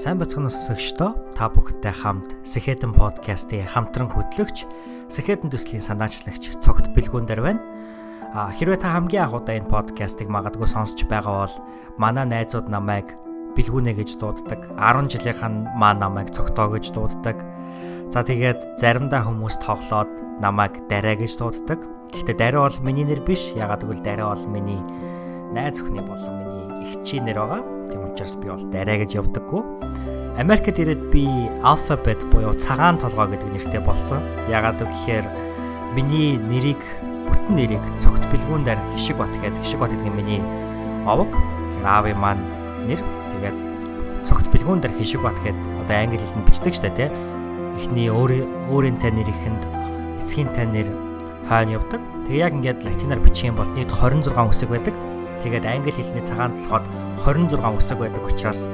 Сайн бацхан сонсогчдоо та бүхэнтэй хамт Сэхэтэн подкастын хамтран хөтлөгч Сэхэтэн төслийн санаачлагч цогт бэлгүүндэр байна. А хэрвээ та хамгийн анхудаа энэ подкастыг магадгүй сонсч байгаа бол манай найзууд намайг бэлгүүнэ гэж дууддаг. 10 жилийнхэн маа намайг цогтоо гэж дууддаг. За тэгээд заримдаа хүмүүс тоглоод намайг дараа гэж дууддаг. Гэхдээ дараа бол миний нэр биш. Ягаад гэвэл дараа бол миний найз өхний болон миний эгчийн нэр байгаа. Учраас би бол дараа гэж явдаггүй. Америкт ирээд би alphabet буюу цагаан толгой гэдэг нэртэй болсон. Ягаад гэвэл миний нэрийг бүтэн нэрийг цогт бэлгүүндээр хишиг бат гэдэг хишиг бат гэдэг нь миний овог. Аавын маань нэр тэгээд цогт бэлгүүндээр хишиг бат гэдэг одоо англи хэлэнд бичдэг штэ тий. Эхний өөрийн өөрийн тань нэр ихэнд эцгийн тань нэр хойно явдаг. Тэгээ яг ингээд латинаар бичих юм бол нийт 26 үсэг байдаг. Тэгээд англи хэлний цагаан толгойд 26 үсэг байдаг учраас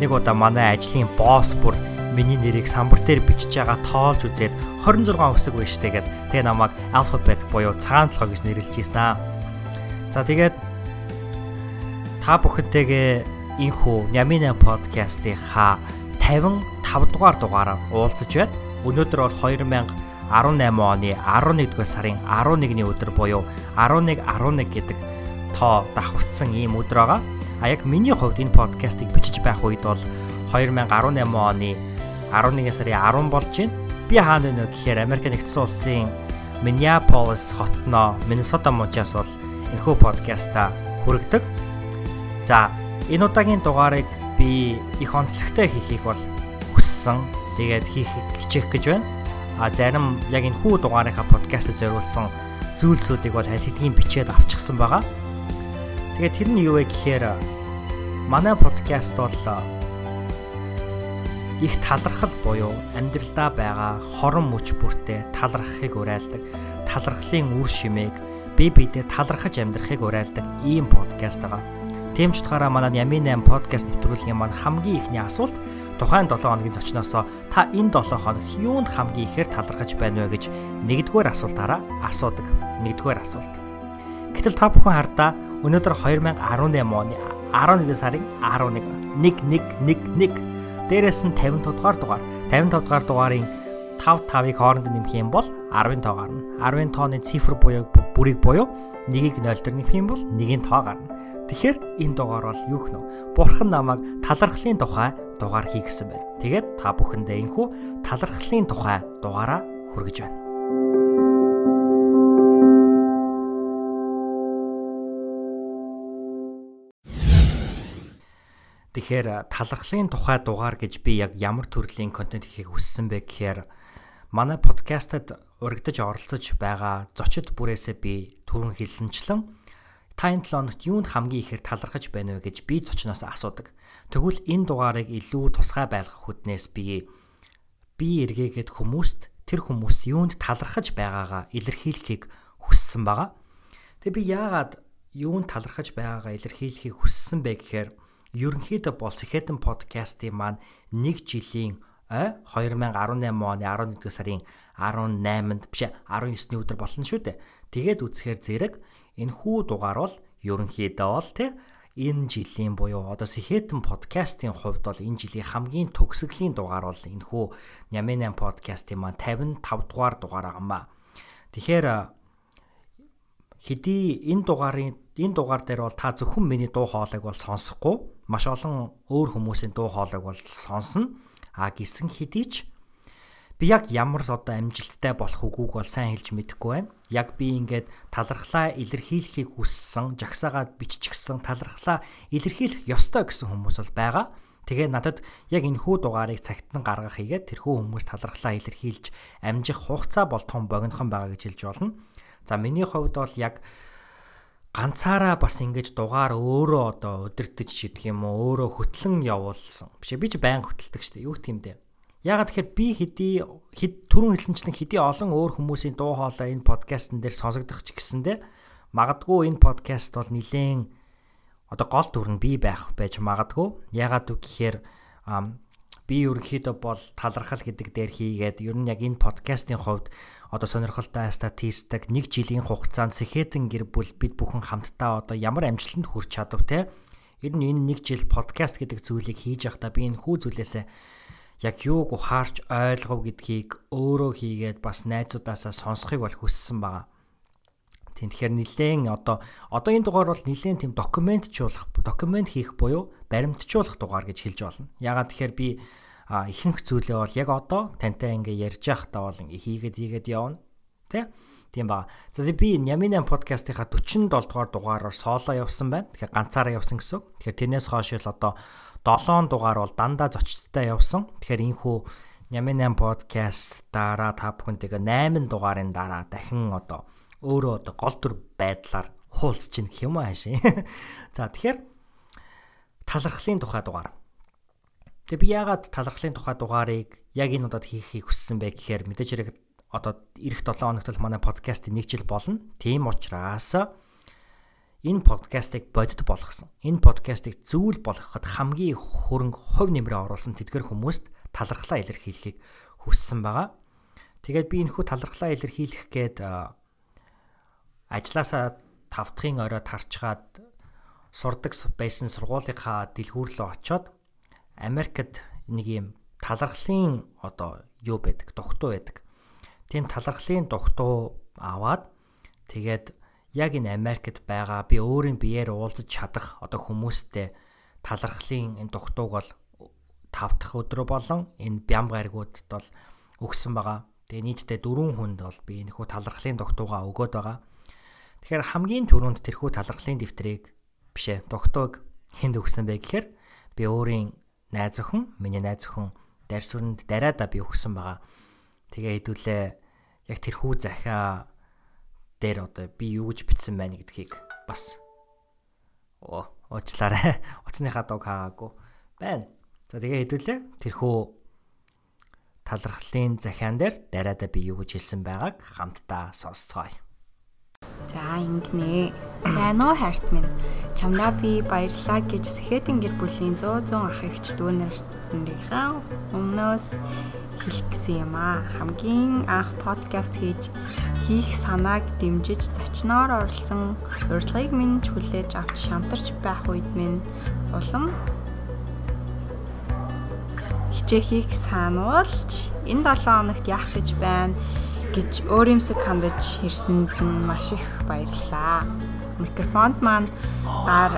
нэг удаа манай ажлын босс бүр миний нэрийг самбар дээр бичиж байгаа тоолж үзээд 26 үсэг байна штэ гэд тэгээ намайг alphabet буюу цагаан толгой гэж нэрлэж ийсэн. За тэгээд та бүхэнтэйгээ инхүү Нямина подкастын ха 55 дугаар дугаараар уулзаж байна. Өнөөдөр бол 2018 оны 11-р сарын 11-ний өдөр буюу 11 11 гэдэг тоо давхцсан ийм өдөр байгаа. А яг миний хувьд энэ подкастыг бичиж байх үед бол 2018 оны 11 сарын 10 болж байна. Би хаана вэ гэхээр Америк нэгдсэн улсын Minneapolis хотноо Minnesota мужаас бол энэхүү подкаста хүргэдэг. За энэ удаагийн дугаарыг би их онцлогтой хийхийг бол хүссэн. Тэгээд хийх хичээх гэж байна. А зарим яг энэ хүү дугаарынхаа подкастад зориулсан зүйлсүүдийг бол хэдийн бичээд авчихсан байгаа. Тэгээд тэр нь юу вэ гэхээр манай подкаст бол их талархал буюу амьдралдаа байгаа хорон мөч бүртээ талархахыг уриалдаг, талархлын үр шимийг бие биедээ талархаж амьдрахыг уриалдаг ийм подкаст байгаа. Тийм ч утгаараа манай Ямин 8 подкаст нэвтрүүлгийн маань хамгийн ихний асуулт тухайн 7 хоногийн зочноос та энэ 7 хоногт юунд хамгийн ихээр талархаж байна вэ гэж нэгдүгээр асуултаараа асуудаг. Нэгдүгээр асуулт. Гэтэл та бүхэн хардаа Өнөөдөр 2018 оны 11 сарын 11 1111 дээрээс нь 55 дугаар дугаар 55 дугаар дугаарын 5 5-ыг хооронд нэмэх юм бол 10-ын тоо гарна. 10-ын тооны цифр буюу бүрийг буюу 1-ийг 0 дээр нэмэх юм бол 1-ийн тоо гарна. Тэгэхээр энэ дугаар бол юу гэнэ? Бурхан намайг талархлын тухай дугаар хийгсэн байна. Тэгээд та бүхэндээ энхүү талархлын тухай дугаараа хүргэж байна. Тэгэхээр талархлын тухай дугаар гэж би яг ямар төрлийн контент хийхийг хүссэн бэ гэхээр манай подкастад урагдж оролцож байгаа зочид бүрээсээ би түрэн хэлсэнчлэн та энэ 7 хоногт юунд хамгийн ихээр талархаж байна вэ гэж би зочноос асуудаг. Тэгвэл энэ дугаарыг илүү тусгай байлгах хүднээс би би эргээгээд хүмүүст тэр хүмүүст юунд талархаж байгаагаа илэрхийлэхийг хүссэн байгаа. Тэгээ би яагаад юунд талархаж байгаагаа илэрхийлэхийг хүссэн бэ гэхээр ерөнхийдөө бол Сэхэтэн подкастын маань 1 жилийн ой 2018 оны 11 сарын 18-нд биш 19-ний өдөр болно шүү дээ. Тэгээд үзэхээр зэрэг энэ хүү дугаар бол ерөнхийдөө бол тий энэ жилийн буюу одоо Сэхэтэн подкастын хувьд бол энэ жилийн хамгийн төгсгөлийн дугаар бол энэ хүү Нямэн 8 подкастын маань 55 дугаар дугаар аgamаа. Тэгэхээр хэдий энэ дугаарын энэ дугаар дээр бол та зөвхөн миний дуу хоолойг бол сонсохгүй маш олон өөр хүмүүсийн дуу хоолойг бол сонсно. А гисэн хэдий ч би яг ямар одоо амжилттай болох үгүйг бол сайн хэлж мэдэхгүй байна. Яг би ингээд талархлаа илэрхийлэхийг хүссэн, жагсаагаад биччихсэн талархлаа илэрхийлэх ёстой гэсэн хүмүүс бол байгаа. Тэгээ надад яг энэ хүү дугаарыг цагтан гаргах хийгээд тэрхүү хүмүүс талархлаа илэрхийлж амжих хугацаа бол том богинохон байгаа гэж хэлж болно. За миний хувьд бол яг ганцаараа бас ингэж дугаар өөрөө одоо удирдах гэдэг юм уу өөрөө хөтлөн явуулсан. Биш би ч байн хөтэлдэг шүү дээ. Юу гэх юм бэ? Ягаад тэгэхээр би хэдий хэд түрүүн хэлсэнчлэн хэдий олон өөр хүмүүсийн дуу хоолой энэ подкастн дээр сонсогдох ч гэсэндэ магадгүй энэ подкаст бол нилээн одоо гол дүр нь би байх байж магадгүй. Ягаад гэхээр би ерөнхийдөө бол талархал гэдэг дээр хийгээд ер нь яг энэ подкастын хувьд одоо сонирхолтой статистик нэг жилийн хугацаанд Сэхэтэн гэр бүл бид бүхэн хамтдаа одоо ямар амжилтанд хүрч чадав те Ер нь энэ нэг жил подкаст гэдэг зүйлийг хийж явахдаа би энэ хүү зүйлээсээ яг юуг ухаарч ойлгов гэдгийг өөрөө хийгээд бас найзуудаасаа сонсохыг бол хүссэн байгаа. Тийм тэгэхээр нилээн одоо одоо энэ дугаар бол нилээн тийм документжуулах, документ хийх буюу баримтжуулах дугаар гэж хэлж болно. Ягаад тэгэхээр би ихэнх зүйлээ бол яг одоо тантай ингээ ярьж байхдаа бол ингээ хийгээд хийгээд явна. Тэ? Тийм ба. За би Няминан подкастынхаа 47 дугаар дугаараар соло явсан байна. Тэгэхээр ганцаараа явсан гэсэн үг. Тэгэхээр тэрнээс хойш л одоо 7 дугаар бол дандаа зочдтой явсан. Тэгэхээр энхүү Няминан подкаст дараа та бүхэнтэйгээ 8 дугаарын дараа дахин одоо өөрөө одоо гол төр байдлаар хуулж чинь гэх юм аа шээ. За тэгэхээр талархлын тухай дугаар. Тэгээ би яагаад талархлын тухай дугаарыг яг энэ удаад хийхийг хүссэн бэ гэхээр мэдээж хэрэг одоо эх 7 хоногт л манай подкастын нэг жил болно. Тийм учраас энэ подкастыг бодит болгосон. Энэ подкастыг зүйл болгоход хамгийн хөрөнгө хувь нэмрээ оруулсан тэдгэр хүмүүст талархлаа илэрхийлэхийг хүссэн байгаа. Тэгээд би энэхүү талархлаа илэрхийлэх гээд ажилласаа тавтахын орой тарчгаад сурдаг байсан сургуулийнхаа дэлгүүр рүү очоод Америкт нэг юм талархлын одоо юу байдаг, дугтуу байдаг тийм талархлын дугтуу аваад тэгээд яг энэ Америкт байгаа би өөрийн биеэр уулзаж чадах одоо хүмүүстэй талархлын энэ дугтууг бол тав дахь өдрө болон энэ бям гаригуудад бол өгсөн байгаа. Тэгээ нийтдээ дөрвөн хүнд бол би энэхүү талархлын дугтуугаа өгөөд байгаа. Тэгэхээр хамгийн түрүүнд тэрхүү талархлын дэвтрийг бишээ дугтууг хэнд өгсөн бэ гэхээр би өөрийн найз охин, миний найз охин дарь сүрэнд дараада би өгсөн байгаа. Тэгээ хэдүүлээ яг тэрхүү захиа дээр одоо би юу гэж бичсэн байна гэдгийг бас оо уучлаарай. Уцсныхаа дог хаагаагүй байна. За тэгээ хэдүүлээ тэрхүү талархлын захиан дээр дараада би юу гэж хэлсэн байгааг хамтдаа сонсцгоё. За ингэнэ. Сайн уу хайрт минь. Чамдаа би баярлалаа гэж Сэхэтэн гэр бүлийн 100 100 ах эгч дүүнэрийнхээ өмнөөс хэлэх гэсэн юм аа. Хамгийн анх подкаст хийж хийх санааг дэмжиж зочноор оролцсон урилгыг минь хүлээж авч шантарч байх үед минь улам хичээхийг сануулж энэ 7 хоногт яах гэж байна гэж өөр юмсыг хандаж ирсэнд нь маш их баярлалаа. Микрофонд маань гар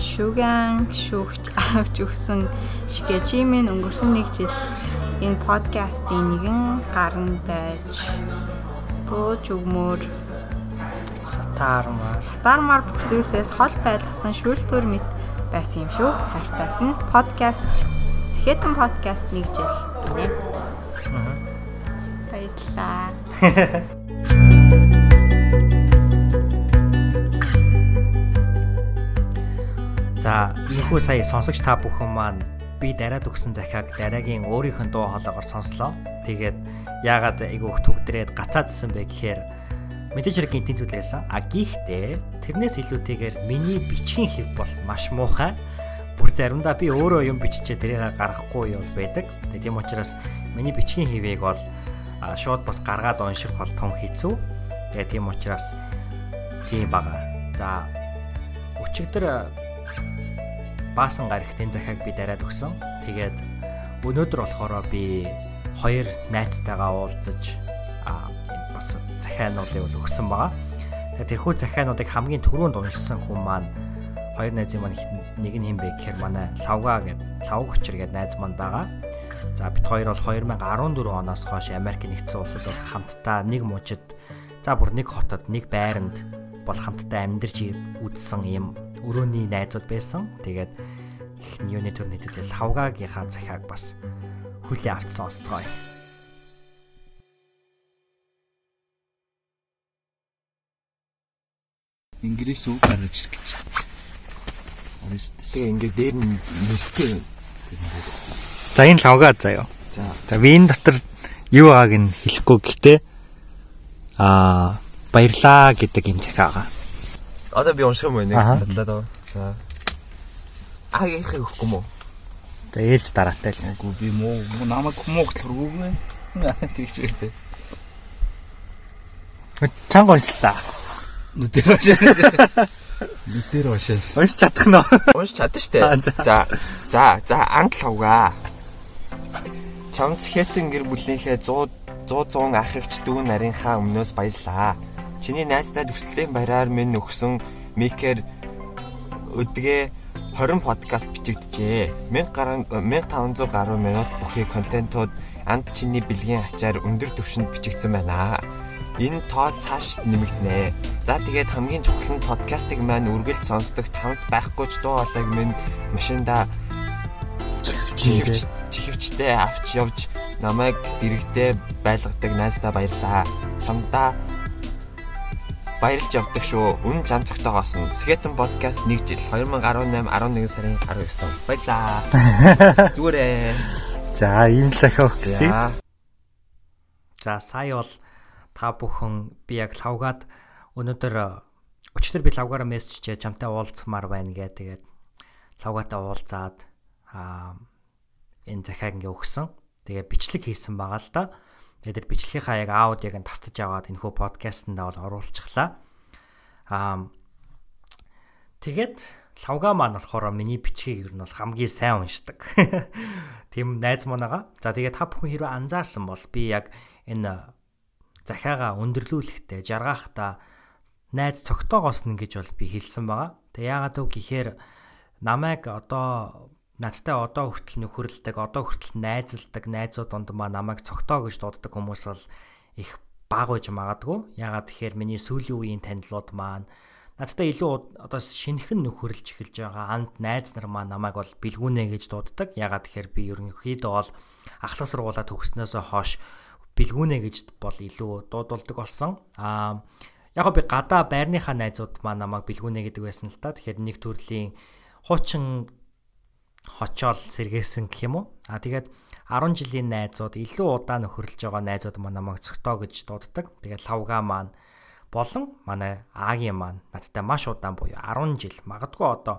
шүгэн шүүгч авч өгсөн шкечимийн өнгөрсөн нэг жил энэ подкастын нэгэн гарan байж бууж өгмөр сатаармаар сатаармаар бүх зүйлсээс хол байлгасан шүүлтүр мэт байсан юм шүү. Хайртаас нь подкаст Сэхэтэн подкаст нэг жил гинэ. Аа. Баярлалаа. За, энэхүү сая сонсогч та бүхэн маань би дараад өгсөн захиаг дараагийн өөрийнх нь дуу хоолоогоор сонслоо. Тэгээд яагаад айгүйх төгдрээд гацаадсэн бэ гэхээр мэдээж хэрэг гинтийн зүйл байсан. А гихтээ тэрнээс илүүтэйгээр миний бичгийн хэв бол маш муухай. Бүр заримдаа би өөрөө юм биччихээ тэрийг гаргахгүй юм байдаг. Тийм учраас миний бичгийн хэвийг бол шууд бас гаргаад унших бол том хэцүү. Тэгээ тийм учраас тийм бага. За өчигдөр баасан гарагтын захиаг би дараад өгсөн. Тэгээд өнөөдөр болохоор би хоёр найзтайгаа уулзаж а энэ бас захиануудыг бол өгсөн байгаа. Тэгээд тэрхүү захиануудыг хамгийн түрүүнд уншсан хүн маань хоёр найзын маань нэг нь хэм бэ гэхээр манай Лавга гэдэг Лавг хүчэр гэдэг найз маань байгаа. За бид хоёр бол 2014 оноос хойш Америк нэгдсэн улсад бол хамтдаа нэг мужид за бүр нэг хотод нэг байранд бол хамтдаа амьдарч үзсэн юм өрөөний найзууд байсан. Тэгээд их юуны төрний төлөө лавгаагийнхаа захиаг бас хүлээ авч сонсцгоё. Ингээс үг гаргаж ирэх гэж. Тэгээ ингээд дээр нь нэртэй. За энэ лавгаа заяа. За. За би энэ дотор юу байгааг нь хэлэхгүй гэхдээ аа баярлаа гэдэг юм захиа байгаа. Одоо би унших юм байна. Задлаа. За. Аа яах юм бэ? За ээлж дараатай л. Үгүй би муу намайг хүмүүгт хүргүүгээ. Тэгж байлээ. Чанга уншлаа. Нүдэр башаа. Нүдээр уншаа. Унш чадах нь. Унш чадна штэ. За. За, за анд лавга. Чам цэхэтэн гэр бүлийнхээ 100 100 100 ах эгч дүү нарийнхаа өмнөөс баярлаа. Чиний найздаа төсөлтийн баяраар минь өгсөн микер өдгөө 20 подкаст бичигдэжээ. 1000 гаруй 1500 гаруй минут бүхий контентууд анд чиний бэлгийн ачаар өндөр түвшинд бичигдсэн байна. Энэ тоо цааш нэмэгдэнэ. За тэгээд хамгийн чухал нь подкастыг маань үргэлж сонсдог тавд байхгүй ч дуу хоолойг минь машинда чихвч чихвчтэй авч явж намайг дэрэгдээ байлгадаг найздаа баярлаа. Чамдаа баярлж явдаг шүү. Үн чан цогтойгоос нь Skeleton podcast 1 жил 2018 11 сарын 19. Баярлаа. Зүгээрээ. За, ийм л захиа өгсөн. За, сая бол та бүхэн би яг лавгаад өнөөдөр өчтөр би лавгаараа мессежчээ чамтай уулзмаар байна гэ. Тэгээд лавгаатай уулзаад аа энэ захиаг ингээ өгсөн. Тэгээ бичлэг хийсэн байгаа л да. Тэгээд тэр бичлэгийнхаа яг аудиог нь тастаж аваад энэ хөө подкастт бол оруулчихлаа. Аа тэгээд лавга маань болохоор миний бичгийг ер нь бол хамгийн сайн уншдаг. Тийм найз манага. За тэгээд та бүхэн хэрвээ анзаарсан бол би яг энэ захиагаа өндөрлүүлэхдээ жаргаахта найз цогтоогоос нь гэж бол би хэлсэн байгаа. Тэгээ яагаад вэ гэхээр намайг одоо надтай одоо хүртэл нөхөрлөдөг, одоо хүртэл найзалдаг найзууд донд маа намайг цогтоо гэж дууддаг хүмүүс бол их баг байж магадгүй. Ягаад тэгэхээр миний сүүлийн үеийн танилуд маань надтай илүү одоо шинэхэн нөхөрлж эхэлж байгаа анд найз нар маань намайг бол бэлгүүнэ гэж дууддаг. Ягаад тэгэхээр би ерөнхийдөө бол ахлах сургуулаа төгснөөсөө хойш бэлгүүнэ гэж бол илүү дуудулдаг болсон. Аа яг би гадаа байрныхаа найзууд маань намайг бэлгүүнэ гэдэг байсан л та. Тэгэхээр нэг төрлийн хуучин хочоол сэргээсэн гэх юм уу. А тэгээд 10 жилийн найзууд илүү удаан нөхөрлж байгаа найзууд маань намайг цогтоо гэж дууддаг. Тэгээд лавга маань болон манай Агийн маань надтай маш удаан буюу 10 жил магадгүй одоо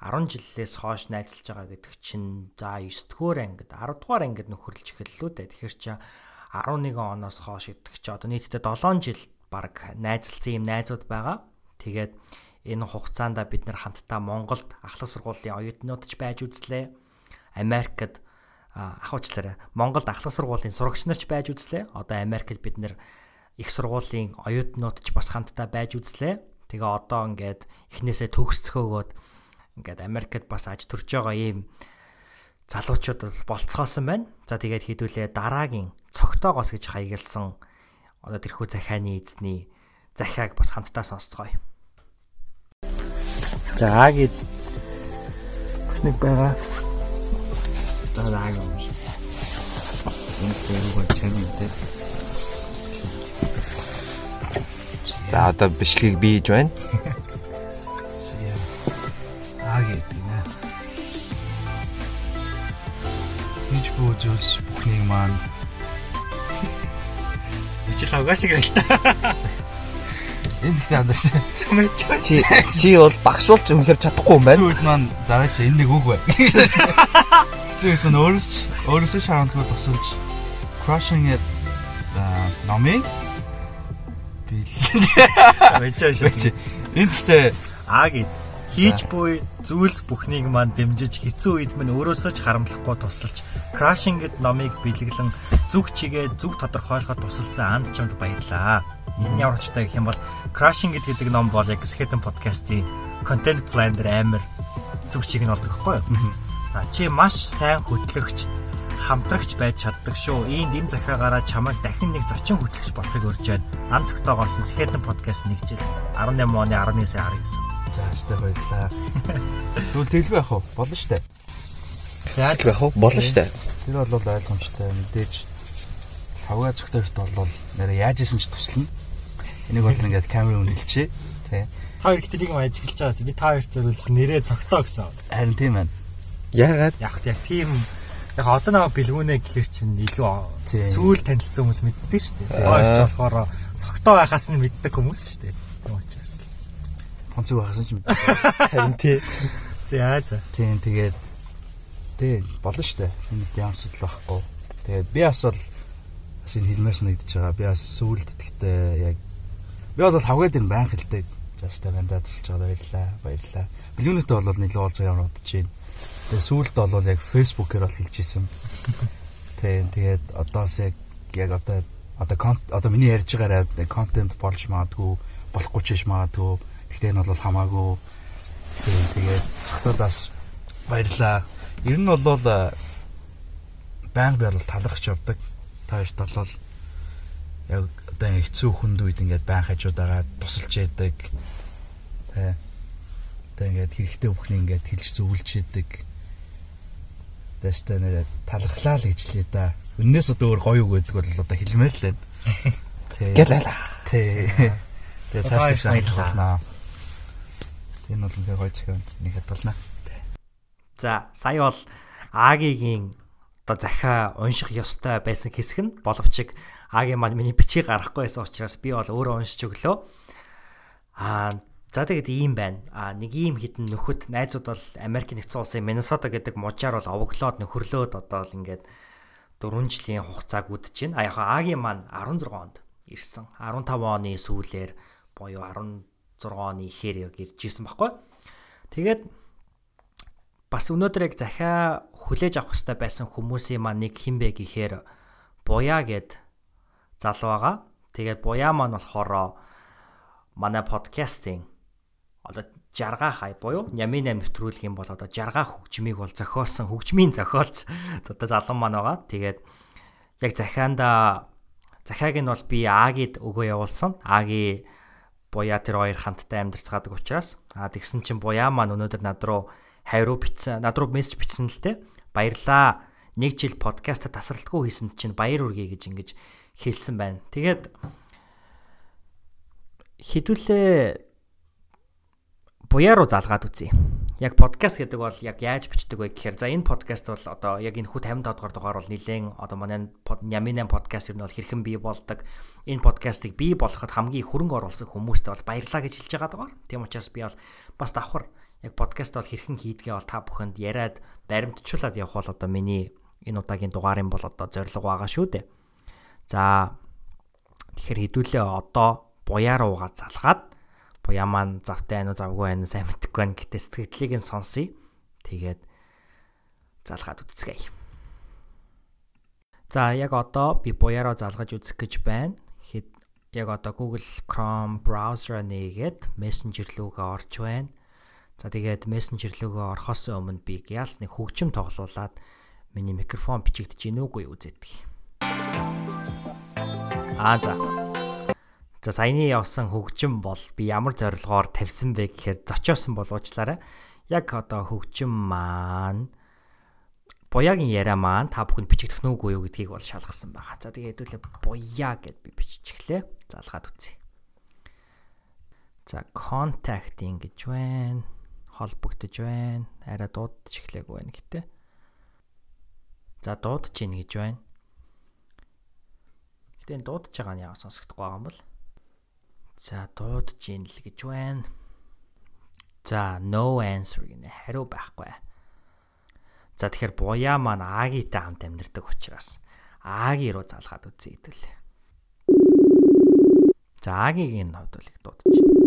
10 жилээс хойш найзалж байгаа гэдэг чинь за 9 дугаар ангид 10 дугаар ангид нөхөрлж эхэллээ дээ. Тэгэхээр чи 11 оноос хойш гэдэг чи одоо нийтдээ 7 жил баг найзалсан юм найзууд байгаа. Тэгээд энэ хугацаанд бид нар хамтдаа Монголд ахлах сургуулийн оюутнууд ч байж үзлээ. Америкт ах уучлаарай. Монголд ахлах сургуулийн сурагч нар ч байж үзлээ. Одоо Америкт бид нар их сургуулийн оюутнууд ч бас хамтдаа байж үзлээ. Тэгээ одоо ингээд эхнээсээ төгсцөхөөгөөд ингээд Америкт бас аж төрж байгаа ийм залуучууд болцгоосон байна. За тэгээд хэдүүлээ дараагийн цогтоогоос гэж хаягалсан одоо тэрхүү захианы эзний захиаг бас хамтдаа сонсцгоё. За гээд нэг байгаа. За дааг юм шиг. Энэ дөрөв чанартай. За одоо бичлэгийг бийж байна. Аа гэдэг нэ. Хийж бууж бүхнийг маань Чи лавга шиг байл та. Энэ ихтэй амдасан. Чи чи бол багшуулж үнэхээр чадахгүй юм байна. Зүйл маань зараач энэ нэг үг бай. Зүйл маань өөрөөс өөрөөсөө шаардлагыг тусалж crushing it номын Баяжаа шиг. энэ ихтэй Аа гээд хийж буй зүйлс бүхнийг маань дэмжиж хэцүү үед минь өөрөөсөө ч харамлахгүй тусалж crashing гэд номыг бэлэглэн зүг чигээ зүг тодорхойлоход тусалсан анд чамд баярлаа. Энэ ямар очтой гэх юм бол crashing гэдэг ном бол яг Skeleton podcast-ийн content plan дээр амар зүг чиг нь болдог байхгүй юу? За чи маш сайн хөтлөгч хамтрагч байж чаддаг шүү. Иймд энэ захиагаараа чамайг дахин нэг зочин хөтлөгч болохыг урьж байна. Ан цогтоогоос Skeleton podcast нэг жил 18 оны 19 сарын 19. За штэ баярлаа. Тэгвэл тэглгүй яах вэ? Болно штэ. За байх уу? Болно штэ. Тэр бол ойлгомжтой мэдээж лавга зөвхөн бол нэрээ яаж исэн ч туслана. Энийг бол ингээд камер үнэлчихэ. Тэ. Та хоёр ихтэй нэг юм ажиглаж байгаас би та хоёрт зөвлөж нэрээ цогтоо гэсэн. Харин тийм байна. Яагаад? Яг яг тийм яг одоо наваа бэлгүүнэ гэхэр чинь илүү сүүл танилцсан хүмүүс мэддэг шүү дээ. Хойш ч болохоор цогтоо байхаас нь мэддэг хүмүүс шүү дээ. Тийм учраас. Тонцог байхсан ч мэддэг. Харин тий. За за. Тийм тэгээд тий болно штэ. Энэс ямар асуудал байхгүй. Тэгээд би бас бол бас энэ хэлмээр санагдаж байгаа. Би бас сүүлд гэхдээ яг би бол хавгаад энэ баян хэлдэг. Just надад тусалж байгаа баярлаа. Баярлаа. Билгүүнэтэй бол нэлээд олж байгаа юм бодож байна. Тэгээ сүүлд бол яг Facebook-ээр бол хэлж исэн. Тийм тэгээд одоос яг яг одоо одоо одоо миний ярьж байгаараа контент болж магадгүй болохгүй ч биш магадгүй. Гэхдээ энэ бол хамаагүй. Тийм тэгээд цогтоодаас баярлаа. Ер нь бол байнга би бол талархч явдаг. Та хоёрт бол яг одоо хэцүү хүнд үед ингээд байн хажуудаага тусалж яадаг. Тэ. Тэгээ ингээд хэрэгтэй бүхний ингээд хэлж зөвлөж яадаг. Тэстэй нэрээ талархлаа л гэж лээ да. Үннээс одоо өөр гоё үг гэдэг бол одоо хэлмээр л байна. Тэ. Гэлээ. Тэ. Тэгээ цааш санахлаа. Энэ бол ингээ гоё зохион нэг хадгална. За, сая бол Агийн одоо захиа унших ёстой байсан хэсэг нь боловч Агийн маань миний бичгийг гаргахгүй байсан учраас би бол өөрөө уншиж өглөө. Аа За тэгээд ийм байна. А нэг ийм хідэн нөхөд найзууд бол Америк нэгдсэн улсын Миннесота гэдэг мужаар бол овоглоод нөхөрлөөд одоо л ингээд 4 жилийн хугацааг үдэж байна. А яг Агийн маань 16 онд ирсэн. 15 оны сүүлээр буюу 16 оны ихээр яг ирж ирсэн баггүй. Тэгээд бас өнөөдөр яг захиа хүлээж авах хэрэгтэй байсан хүмүүсийн маань нэг хинбэ гэхээр буяа гэд залуу байгаа. Тэгээд буяа маань болохоор манай подкастинг одоо жаргаа хай буюу нямын 8 нэвтрүүлгийн бол одоо жаргаа хөгжмийг бол зохиосон хөгжмийн зохиолч одоо залан маань байгаа. Тэгээд яг захианда захиаг нь бол би Агид өгөө явуулсан. Аги буяа тэр хоёр хамтдаа амьдарцгаадаг учраас аа тэгсэн чинь буяа маань өнөөдөр над руу хайруу бичсэн над руу мессеж бичсэн л те баярлаа нэг жил подкаст тасралтгүй хийсэнд чинь баяр үргээ гэж ингэж хэлсэн байна. Тэгээд хідүүлээ буяа руу залгаад үзье. Яг подкаст гэдэг бол яг яаж бичдэг вэ гэхээр за энэ подкаст бол одоо яг энэ хүү 55 дахь дугаар бол нэлээд одоо манай Няминан подкаст ер нь бол хэрхэн бий болдог. Энэ подкастыг бий болгоход хамгийн хөрөнгө оруулсан хүмүүстээ бол баярлаа гэж хэлж байгаа дугаар. Тийм учраас би бол бас давхар яг подкаст бол хэрхэн хийдгээ бол та бүхэнд яриад баримтжуулаад явах бол одоо миний энэ удаагийн дугаарын бол одоо зорилго байгаа шүү дээ. За тэгэхээр хэдүүлээ одоо буяа руугаа залгаад буяа маань завтай байна уу завгүй байна сайн мэдэхгүй байна гэтээ сэтгэлдлийг нь сонсъё. Тэгээд залгаад үзцгээе. За яг одоо би буяараа залгаж үзэх гэж байна. Хэд яг одоо Google Chrome browser нээгээд Messenger рүүгээ орж байна. За тэгээд Messenger рүүгээ орохоос өмнө би яалс нэг хөгжим тоглуулад миний микрофон бичигдэж гин үгүй үзээдэг. Аа за За саяны явсан хөгжим бол би ямар зорилгоор тавьсан бэ гэхээр зочоосон болоочлаарай. Яг одоо хөгжим маань буяагийн яриа маань та бүхэнд бичигдэх нүггүй юу гэдгийг бол шалгасан байгаа. За тэгээ хэдүүлээ буяа гэд би биччихлээ. Залгаад үзье. За contacting гэж байна. Холбогдож байна. Арай дуудаж эхлэегүй байна гэтээ. За дуудаж ийн гэж байна. Гэтэ дуудаж байгаа нь яа сонсогдохгүй байгаа юм бол. За дуудаж ийн л гэж байна. За no answer гинэ хариу байхгүй. За тэгэхээр буяа маань Агитай хамт амьдардаг учраас Аги руу залгаад үзье хэдүүлээ. За Агигийн хувьд бол их дуудаж байна.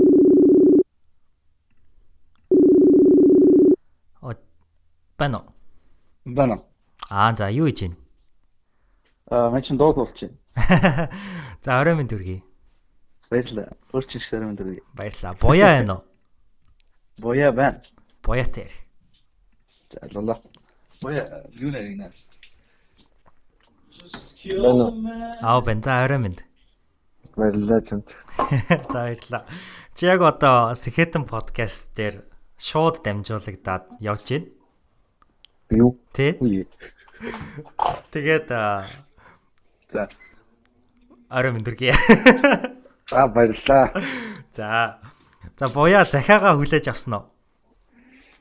Бано. Бано. Аа за юу хийж байна? Аа мен чин дуудуулж байна. За орой минь дүргий. Баярлалаа. Өөрчн шармын дөрөв. Баярлалаа. Буяа байна уу? Буяа байна. Буяатай. За лолоо. Буяа юу нэр гинэ? Аа бэн за орой минь. Баярлалаа чамд. За баярлалаа. Чи яг одоо Сэхэтэн подкаст дээр шууд дамжуулагдаад явж байна. Юу? Тэ? Тэгээд за орой минь дүргий. За баярлаа. За. За буяа захиагаа хүлээж авсан уу?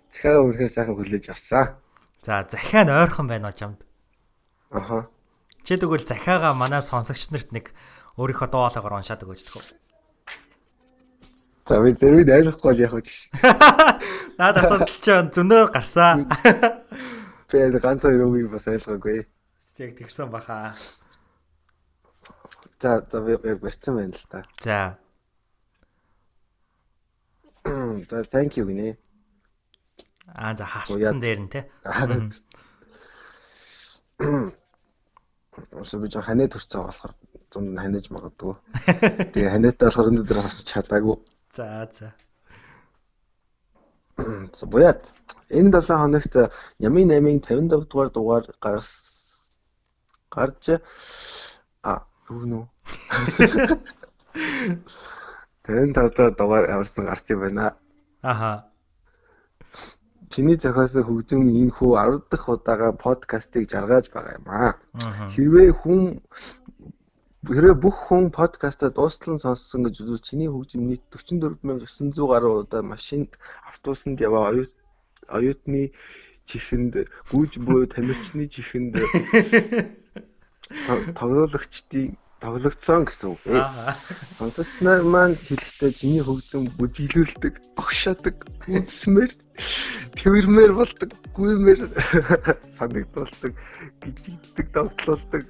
Захиагаа үргэлж сайхан хүлээж авсан. За захиа нь ойрхон байна уу чамд? Аха. Чи тэгвэл захиагаа манай сонсогч нарт нэг өөрийнхөө дуулаагаар уншаад өгөөч төгөө. За би дэрвид ойлгохгүй л яг гэж. Наад асуудал чи зөнөө гарсан. Би ганц хоёр үгийг бас ойлгоогүй. Тэг тэгсэн баха. За за яг барьсан байна л да. За. За thank you гинэ. Аа за хавцсан дээр нь те. Ус би жоо ханаа төрцөө болохоор зунд нь ханаж магадгүй. Тэгээ ханаатай болохоор өнөөдөр хасч чадаагүй. За за. За буяад энэ 7 хоногт Ямын 8-ын 55 дугаар дугаар гарч а юу нөө 55 дугаар дугаар аварсан гарч юм байна. Аха. Чиний зохиосон хөгжим энэ хүү 10 дахь удаага подкастыг жаргаж байгаа юм аа. Хэрвээ хүн хэрвээ бүх хүн подкастаа дуустал нь сонссон гэж үзвэл чиний хөгжим нийт 44900 гаруй удаа машинд автобусанд яваа оюут оюутны чихэнд гүйж буй тамирчны чихэнд тоглоогчдын тоглогдсон гэсэн үг. Сонсогч нар маань хэлэхдээ чиний хөгжим бүжиглүүлдэг, огшаадаг, үнсмэр, тэрмэр болдог, гүймэр санагдуулдаг, гिचигддэг, довтлуулдаг,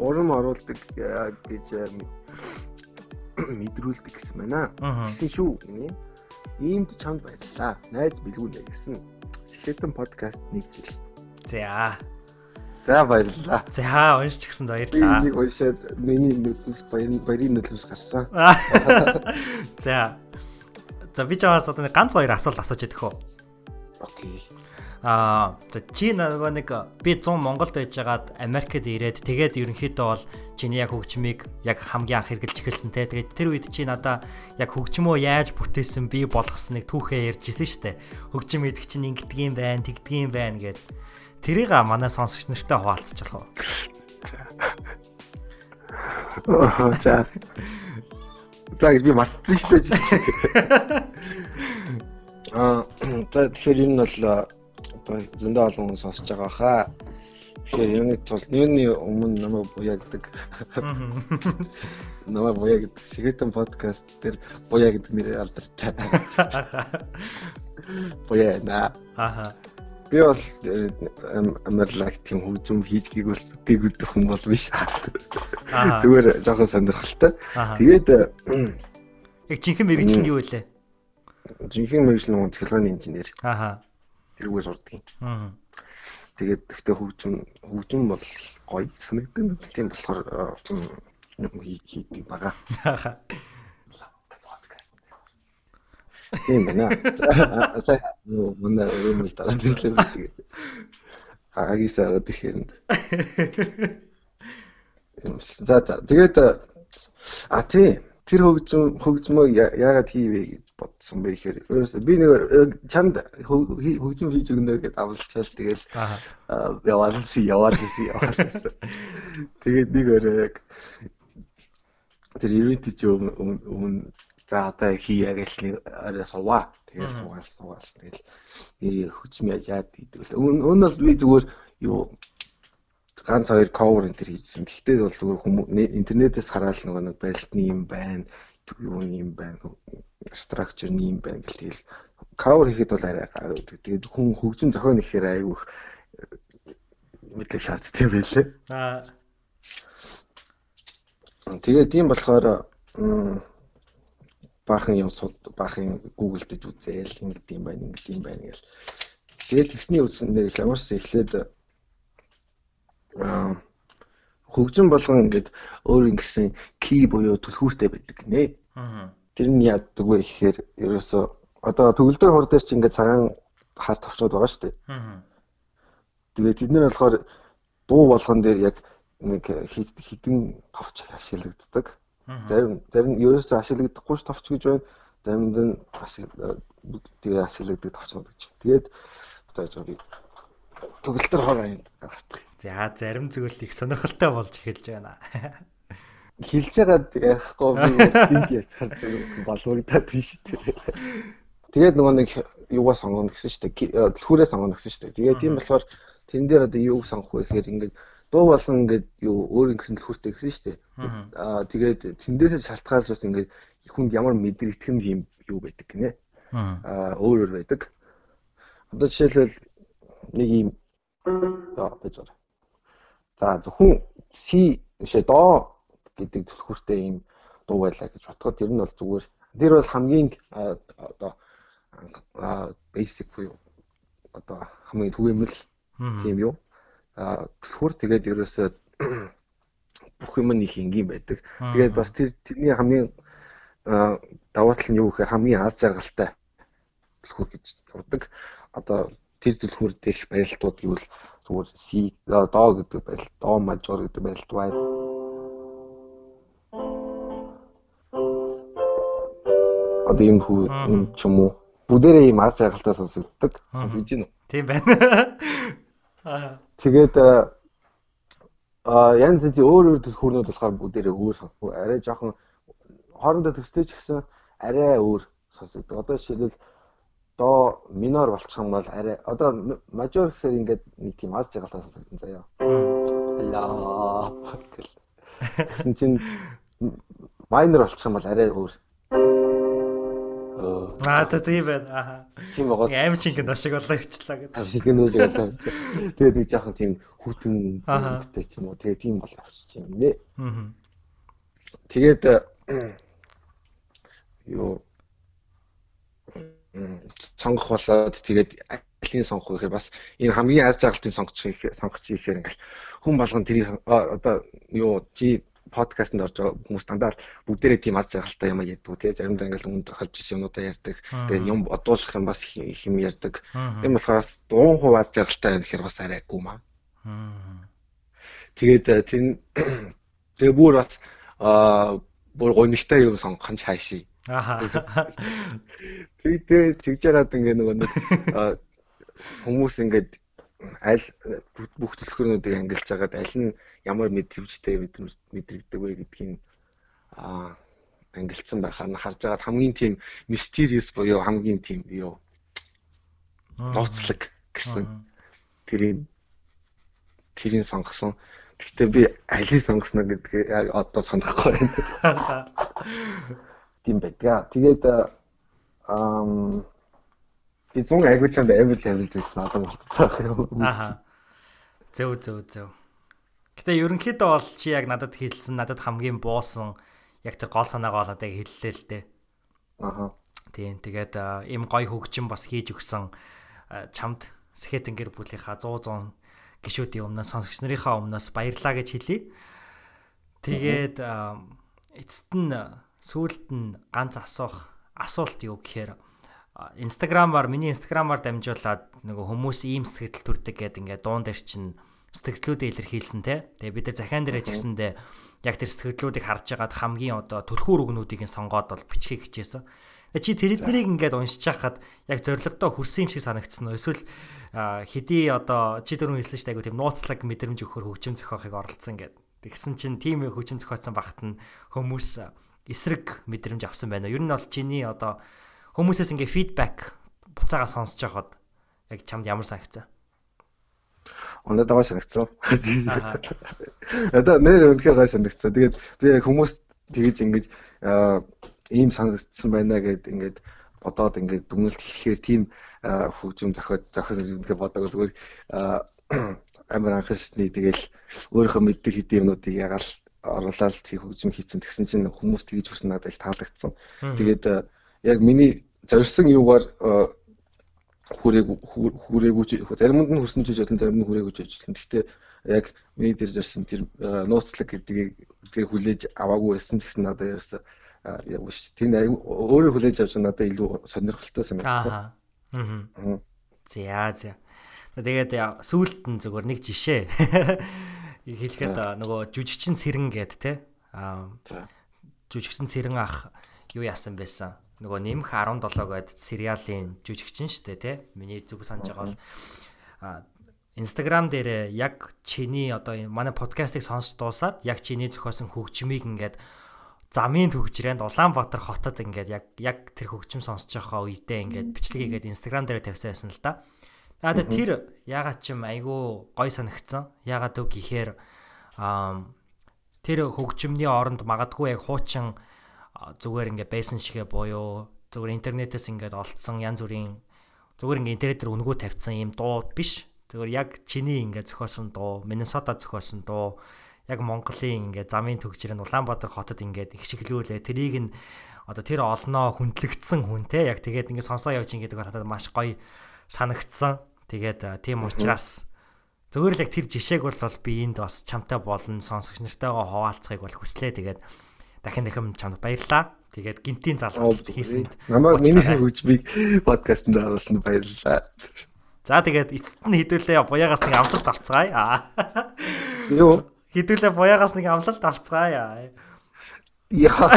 урам оруулдаг гэж мэдрүүлдэг гэсэн байна. Гэсэн шүү. Иймд чамд баярлалаа. Найз бэлгүүнэ гэсэн. Сэхэтэн подкаст нэг жил. За За баярлалаа. За уншиж гисэн баярлалаа. Нэг уншаад миний нүднээс баярын баярын нүднээс гарсан. За. За би чамаас одоо ганц хоёр асуулт асууж идэх үү? Окей. Аа, за чи нөгөө нэг би 100 Монголд байжгаад Америкт ирээд тэгээд ерөнхийдөө бол чиний яг хөгжмийг яг хамгийн анх хэрглэж эхэлсэн те. Тэгээд тэр үед чи надаа яг хөгжмөө яаж бүтээсэн би болгосныг түүхээ ярьжсэн штэ. Хөгжим идэх чинь ингэдэг юм байна, тэгдэг юм байна гэд. Тэрийг манай сонсогч нартай хуваалцаж болох уу? За. За би мартсан шүү дээ. Аа, за тэгэхээр энэ бол зөндөө олон хүн сонсож байгаа хаа. Тэгэхээр юуны тул юуны өмнө намайг буяа гэдэг. Намайг буяа гэдэг. Сэгэтэн подкаст дээр буяа гэдэг нэрээр алдартай. Буяа наа. Аха. Би бол амарлаг тийм хөгжим хийж гэгүүлдэг гэдэг хүн бол биш. Зүгээр жоохон сонирхолтой. Тэгээд яг жинхэнэ мэрэгжил нь юу вэ? Жинхэнэ мэрэгжил нь технологийн инженер. Ааха. Тэрүүгээр сурдаг. Аа. Тэгээд гэхдээ хөгжим хөгжим бол гоё санагдана. Тийм болохоор юм хийдэг. Ааха. Тийм байна. Сая манай өрөөмөл дараа тэглээ гэдэг. Агис араад ихээр. За за тэгээд а тий тэр хөгжим хөгжмөө яагаад хийвэ бодсон бэ гэхээр ерөөсөө би нэг чамд хөгжим хийж өгнө гэдээ авалчаал тэгэл яваалсан яваалсан яваалсан. Тэгээд нэг өрөө яг тэр ивент чи өмнө За одоо хийя гэж нэг орой суваа. Тэгэл суугаал суугаал. Тэгэл нэр яаж яад гэдэг л. Өн бол би зүгээр юу ганц хоёр cover энэ төр хийжсэн. Гэхдээ бол зүгээр хүмүүс интернетээс хараад нөгөө нэг барилтны юм байна. Юу юм байна. Structure нь юм байна гэл тэгэл cover хийхэд бол арай гай үүдэг. Тэгээд хүн хөгжим зохион ихээр айгүйх мэдлэг шаарддаг байлээ. Аа. Тэгээд тийм болохоор баахан юм суд баахан Google дэж үзээл ингэдэг юм байна ингэдэг юм байна гэл. Тэгээд тэгсний үснээр их ямарс эхлээд аа хөгжим болгон ингээд өөр ингэсэн key буюу түлхүүртэй байдаг нэ. Аа. Тэр нь яадаг вэ гэхээр ерөөсө одоо төгөлдөр хор дээр чи ингээд цагаан хар товчод байгаа шүү дээ. Тэгээд тэд нар болохоор дуу болгон дээр яг нэг хідэн товч ашиглагддаг. Зарим зарим ерөөсөө ашиглагдахгүй ш товч гэж байна. Заримд нь тэгээ ашиглагддаг товчнууд гэж. Тэгээд одоо жоо би төгөлтөр хор аян. За зарим зүйл их сонирхолтой болж эхэлж байна. Хилж байгаад яахгүй би тийм яцхаар зөв боловрогдаад биш үү. Тэгээд нөгөө нэг юугаа сонгоно гэсэн шүү дээ. Түлхүүрээ сонгоно гэсэн шүү дээ. Тэгээд тийм болохоор тэн дээр одоо юуг сонгох вэ гэхээр ингээд дуу болгон ингээд юу өөр ингэсэн төлхөртэй гэсэн шүү дээ. Аа тэгээд тэндээсээ шалтгаалж бас ингээд хүнд ямар мэдрэгдэх юм юу байдаг гинэ. Аа өөр өөр байдаг. Одоо жишээлбэл нэг юм за байж байгаа. За зөвхөн C шээ доо гэдэг төлхөртэй юм дуу байлаа гэж бодоход тэр нь бол зүгээр Тэр бол хамгийн одоо basic буюу одоо хамгийн түгээмэл тийм юу. А түлхүүр тэгээд ерөөсөө бүх юм нэг энгийн байдаг. Тэгээд бас тэр тэрний хамгийн давуу тал нь юу гэхээр хамгийн аз жаргалтай түлхүүр гэж явдаг. Одоо тэр түлхүүр дэх барилтууд гэвэл зүгээр C доо гэдэг барилт, доо мажор гэдэг барилт байна. Одоо юм хүү юм ч юм уу. Бүгдээрээ ийм аз жаргалтай сонсогддог. Сонсогдож байна уу? Тийм байна. Тэгээд а янз янзын өөр өөр түлхүүрнүүд болохоор бүгдээрээ өөр арай жоохон хоорондоо төстэй ч гэсэн арай өөр сонсогддог. Одоо жишээлбэл доо минор болчих юм бол арай одоо мажор гэхээр ингээд нэг тийм аз жаргалтай сонсогдсон заяа. Ла. Тэгсэн чинь майнер болчих юм бол арай өөр. Аа тийм байна. Аа. Тийм байгаа. Аим шингэн ашиг болоо хичлээ гэдэг. Шингэн ашиг болоо. Тэгээд нэг жоохон тийм хүүтэн хөвгтэй ч юм уу. Тэгээд тийм бол авчиж юм нэ. Аа. Тэгээд юу сонгох болоод тэгээд алийг сонгох гэхээр бас энэ хамгийн аз жаргалтын сонгоч сонгоч ихээр ингээл хүн болгон тэрийг одоо юу чи подкастт орж байгаа хүмүүс дандаа бүгдээрээ тийм аз жаргалтай юм ярьдаг тий заримдаа ингээл өмнө тохиолж ирсэн юмудаа ярьдаг. Тэгээд юм бодуулах юм бас их юм ярьдаг. Тийм болохоор бас 100% аз жаргалтай байх гэхээр бас арайгүй маа. Тэгээд тэр тэгээ бүр бас аа бүр гонигтай юм сонгох нь цаашаа Аа. Тэгээд тэгж яагаад ингээ нөгөө нэг хүмүүс ингээд аль бүх төлхөрнүүдийг ангилж хагаад аль нь ямар мэдрэмжтэй мэдрэгдэг вэ гэдгийг аа ангилцсан байхаар нь харж байгаа хамгийн тийм mysterious буюу хамгийн тийм юу ноцлог гэсэн тэрийг тэрийг сонгосон. Гэхдээ би алийг сонгосноо гэдгийг одоо санахгүй байна. Тийм байдаг. Тэгээд аа би зүүн айгуу чамд амил амилж үзсэн одоо мартацсан юм. Аха. Зөв зөв зөв. Гэтэ ерөнхийдөө бол чи яг надад хэлсэн надад хамгийн буусан яг тэр гол санаагаа надад хэллээ л дээ. Аха. Тийм тэгээд им гой хөгжим бас хийж өгсөн чамд Сэхэтэн гэр бүлийнхаа 100 100 гişүүдийн өмнөөс сонсогч нарынхаа өмнөөс баярлаа гэж хэлье. Тэгээд эцэст нь сүүлд нь ганц асуух асуулт юу гэхээр инстаграмаар миний инстаграмаар дамжуулаад нөгөө хүмүүс ийм сэтгэл төрдөг гэдэг ингээд дуун дээр чинь сэтгэлдлүүдээ илэрхийлсэн те. Тэгээ бид нар захиан дээр гэсэндээ яг тэр сэтгэлдлүүдийг харж агаад хамгийн одоо түлхүүр үгнүүдийг нь сонгоод бол бичгийг хичээсэн. Чи тэрднийг ингээд уншиж хахад яг зоригтой хүрсэн юм шиг санагдсан уу? Эсвэл хэдий одоо чи дөрөв хэлсэн шүү дээ айгу тийм нууцлаг мэдрэмж өгөхөр хөгжим зохиохыг оролцсон гэдэг. Тэгсэн чинь тийм хөгжим зохиоцсон багт нь хүмүүс эсрэг мэдрэмж авсан байна. Ер нь бол чиний одоо хүмүүсээс ингээ фидбек буцаага сонсож байхад яг чамд ямар санагцсан? Ондоо гой санагцсан. Одоо нэр үнэхээр гой санагцсан. Тэгээд би хүмүүс тэгэж ингэж ийм санагдсан байна гэд ингээд бодоод ингээд дүгнэлт хийхээр тийм хөгжим зохиод зохиод үнэхээр бодоагүй зүгээр амар анхаарчны тэгэл өөрийнхөө мэддэг хэдийн юмнуудыг ягаал оруулаад хөгжим хийцэн тэгсэн чинь хүмүүс тэгж хүсэн надад их таалагдсан. Тэгээд яг миний зорьсон юугаар э, хүрээг хүрээгүй заримд нь хүсэн чиж болон зарим нь хүрээгүй чиж болно. Гэхдээ яг миний дээр зорьсон тэр э, нууцлаг гэдгийг тэр хүлээж аваагүй байсан гэсэн надад ярьсан яг биш. Тэр өөрөө хүлээж авч надад илүү сонирхолтой санагдсан. Аа. За за. Тэгээд сүүлд нь зөвхөн нэг жишээ хэлэхэд нөгөө жүжигчин цэрэн гээд те аа жүжигчин цэрэн ах юу яасан байсан нөгөө нэмх 17 гээд сериалын жүжигчин штэ те миний зүг санаж байгаа бол Instagram дээр яг чиний одоо манай подкастыг сонсч дуусаад яг чиний зохиосон хөгжмийг ингээд замын төгжрээнд Улаанбаатар хотод ингээд яг яг тэр хөгжим сонсож байгаа үедээ ингээд бичлэг хийгээд Instagram дээр тавьсан байсан л да. Аа тэр ягаад ч юм айгүй гой санагцсан. Ягаад үг гэхээр тэр хөгжмөний оронд магадгүй яг хуучин зүгээр ингээ байсан шигэ буюу зүгээр интернетээс ингээд олцсон янз бүрийн зүгээр ингээ интернетээр өнгөө тавьсан юм дуу биш. Зүгээр яг чиний ингээ зохиосон дуу, Миннесота зохиосон дуу, яг Монголын ингээ замын төгжрэн Улаанбаатар хотод ингээд их шиглүүлээ. Тэрийг нь одоо тэр олноо хүндлэгдсэн хүн те яг тэгээд ингээд сонсоо явж ингээд надад маш гоё санагдсан. Тэгээд тийм учраас зөвөр л яг тэр жишээг бол би энд бас чамтай болон сонсогч нартайгаа хуваалцахыг бол хүслээ. Тэгээд дахин дахин чамд баярлалаа. Тэгээд гинтийн залгалт хийсэнд намайг миний хөгжмийг подкастт оруулсанд баярлалаа. За тэгээд эцэст нь хідүүлээ буягаас нэг амлалт авцгаая. Юу? Хідүүлээ буягаас нэг амлалт авцгаая. Яа.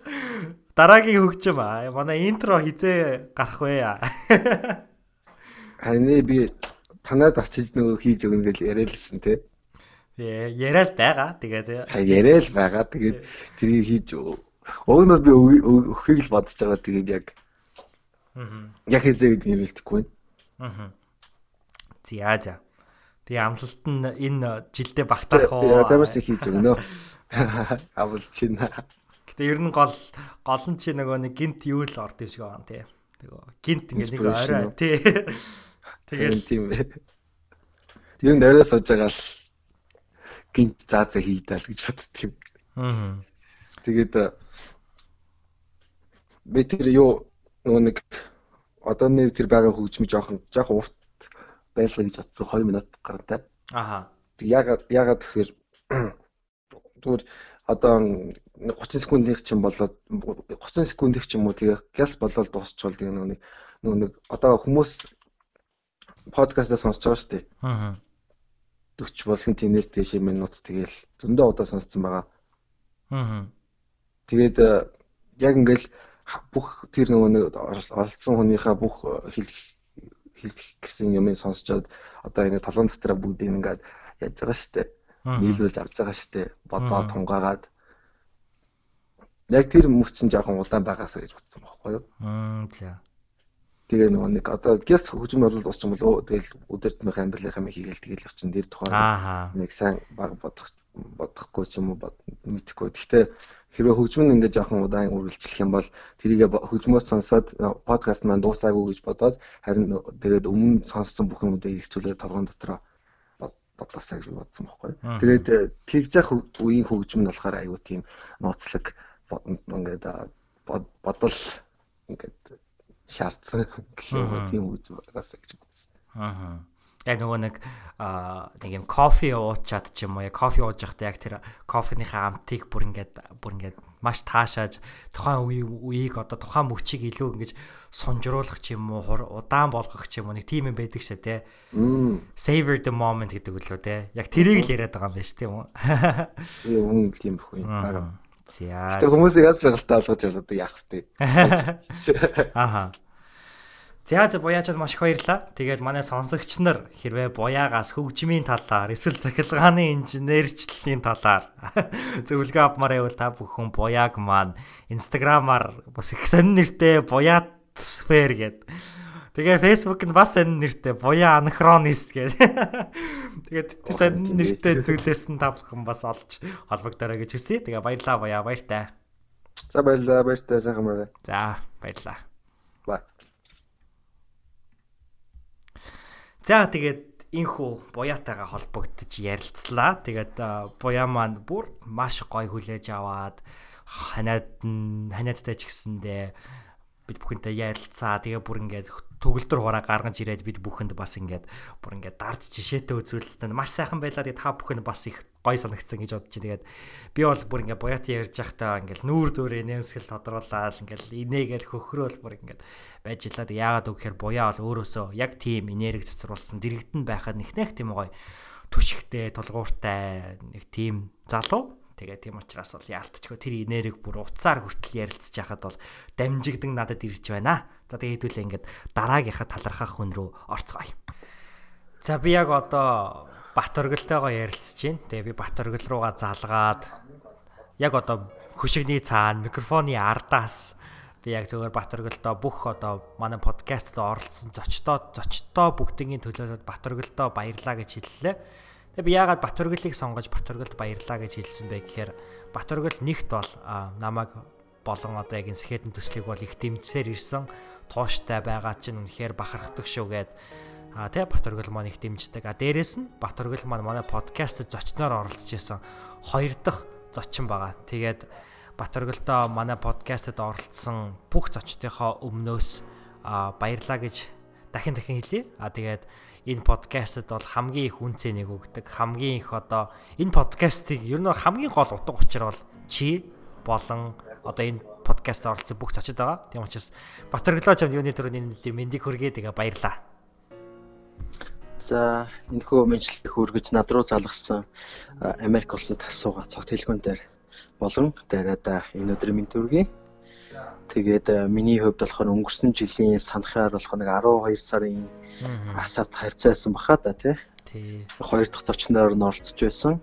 Дараагийн хөгжим аа. Манай интро хизээ гарах вэ? Харин би танад очиж нөгөө хийж өгнө гэж яриалсан те. Яа, яриад байгаа. Тэгээд яриад байгаа. Тэгээд тэрийг хийж нь би өхийг л бодож байгаа тэгээд яг яг хэзээ юм хэлэхгүй. Аа. За за. Тэгээ амлалт нь энэ жилдээ багтаах уу? Яа, тамаас хийж өгнө. Авал чинь. Гэтэ ер нь гол гол нь чи нөгөө нэг гинт юу л орд юм шиг байгаа тий. Тэгээ гинт ингээ нэг орой тий. Тэгэл тийм нь орой сууж байгаа л гинт заазаа хийдэл гэж боддөг юм. Аа. Тэгээд би тэр юу нөгөө нэг одоо нэг тэр байгаа хөгжим жоохон жоохон урт байлгаа гэж бодсон 2 минут гарантай. Аха. Ягаад ягаад тэгэхээр зүгээр одоо 30 секундын ч юм болоод 30 секундын ч юм уу тэгээ гяс болоод дуусчихвол тэгээ нөгөө нэг нөгөө нэг одоо хүмүүс подкастаа сонсож байгаа шүү дээ. Аа. 40 болон тиймээс дээш минут тэгээл зөндөө удаа сонсцсон байгаа. Аа. Тэгээд яг ингээл бүх тэр нөгөө нэг оролцсон хүнийхээ бүх э, хэлэх хэлэх гэсэн юм сонсчоод одоо ингэ толгойн дотроо бүгдийг ингээд яаж байгаа штэ? Нийлүүлж авч байгаа штэ. Бодоо тунгаагаад яг тэр мөвчсөн жоохон удаан байгаасаа гэж бодсон байхгүй юу? Аа за тэгээ нөгөө нэг одоо гэс хөгжим бол ус юм бол тэгэл өдөртмөх амьдралынхаа мэ хийгээл тэгэл явчин тэр тухай нэг сайн баг бодох бодохгүй ч юм уу мэдэхгүй. Гэхдээ хэрвээ хөгжим нь ингээд жоохон удаан үргэлжлэх юм бол тэрийг хөгжмөөс сонсоод подкаст маань дуусаагүй гэж бодоод харин тэгээд өмнө сонссон бүх юмудаа хэрэгжүүлээд толгойн дотроо бодосоо гэж бодсон байхгүй. Тэгээд э, тэгж явах үеийн хөгжим нь болохоор аюу тийм нууцлаг ингээд бодол ингээд шаардсан гэх юм тийм хөгжим байгаас гэж бодсон. Аа яг нөгөө нэг нэг юм кофе уучаад ч юм уу яг кофе ууж байхдаа яг тэр кофеныхаа амтыг бүр ингээд бүр ингээд маш таашааж тухайн үе үеийг одоо тухайн мөчийг илүү ингэж сунжруулах ч юм уу удаан болгох ч юм уу нэг тийм юм байдаг шээ те. Savor the moment гэдэг үлээ те. Яг тэрийг л яриад байгаа юм байна ш тийм үү. Юм тийм ихгүй. Бага. За. Тэг хүмүүсийг аз жаргалтай болгож яваад яах вэ? Аха. За за буяачаад маш их баярлаа. Тэгээд манай сонсогч нар хэрвээ буяагаас хөгжмийн талаар эсвэл цахилгааны инженерчлэлийн талаар зөвлөгөө авмаар байвал та бүхэн буяаг маань инстаграмаар бас их сонир нэртэй буяат сфер гэдэг. Тэгээ Facebook нь бас сонир нэртэй буяа анахронист гэдэг. Тэгээд тэр сонир нэртэй зүйлээс нь та бүхэн бас олж холбогдорой гэж хүсье. Тэгээ баярлаа буяа баяртай. За баярлаа баяртай сайхан мөрөө. За баярлаа. Бай. За тэгээд инхүү буяатайгаа холбогдож ярилцлаа. Тэгээд буяа маань бүр маш гоё хүлээж аваад ханаад ханаадтай ч гэсэндээ бид бүхэнтэй ярилцаа. Тэгээ бүр ингээд төгөлдөр хураа гаргаж ирээд бид бүхэнд бас ингээд бүр ингээд дарж жишээтэй үзүүлсэн. Маш сайхан байлаа. Тэгээ та бүхэн бас их гоё санагдсан гэж бодож байна. Тэгээд би бол бүр ингээд буяат ярьж байхдаа ингээд нүүр дөөрэ нэмсгэл тодруулаад ингээд инээгээл хөхрөөл бүр ингээд байж илаад яагаад үг гэхээр буяа бол өөрөөсөө яг тийм энерги цэцруулсан дэрэгдэн байхад нэгнэх тийм гоё түшигтэй тулгууртай нэг тийм залуу Тэгээ тийм учраас бол яалтчгүй тэр энергийг бүр уцаар хүртэл ярилцж яхад бол дамжигдан надад ирж байна. За тэгээ хэдүүлээ ингээд дараагийнхаа талархах хүн рүү орцгоё. За би яг одоо Бат оргилтойгоо ярилцж байна. Тэгээ би Бат оргил руугаа залгаад яг одоо хөшигний цаана микрофоны ардаас би яг зөвөр Бат оргилдоо бүх одоо манай подкастт оролцсон зочдоо зочдоо бүгдийн төлөө Бат оргилдоо баярлаа гэж хэллээ. Би яагаад Батөргөлийг сонгож Батөргөлд баярлаа гэж хэлсэн бэ гэхээр Батөргөл нэгт бол намайг болон одоо яг энэ сэхэтэн төслийг бол их дэмжсээр ирсэн тууштай байгаа чинь үнэхээр бахархдаг шүүгээд а тэ Батөргөл маань их дэмждэг. А дээрэс нь Батөргөл маань манай подкастт зочноор оролцож исэн хоёр дахь зочин байгаа. Тэгээд Батөргөлдөө манай подкастт оролцсон бүх зочдынхоо өмнөөс баярлаа гэж дахин дахин хэлье. А тэгээд энэ подкастт бол хамгийн их үнцнийг өгдөг. Хамгийн их одоо энэ подкастыг ер нь хамгийн гол утга учир бол чи болон одоо энэ подкаст оролцсон бүх зочид байгаа. Тийм учраас Батөрглоо чамд юуны төрөний мэндийг хүргээ тэгээ баярлаа. За энэ хөө мэдлэг хүргэж над руу залгасан Америк улсад асууга цогт хэлгүүн дээр болон дараада энэ өдрийн мэнд төргий. Тэгээд миний хувьд болохоор өнгөрсөн жилийн санахаар болох нэг 12 сарын асарт харьцаасан баха да тий. Хоёр дахь зочноор нь оролцож байсан.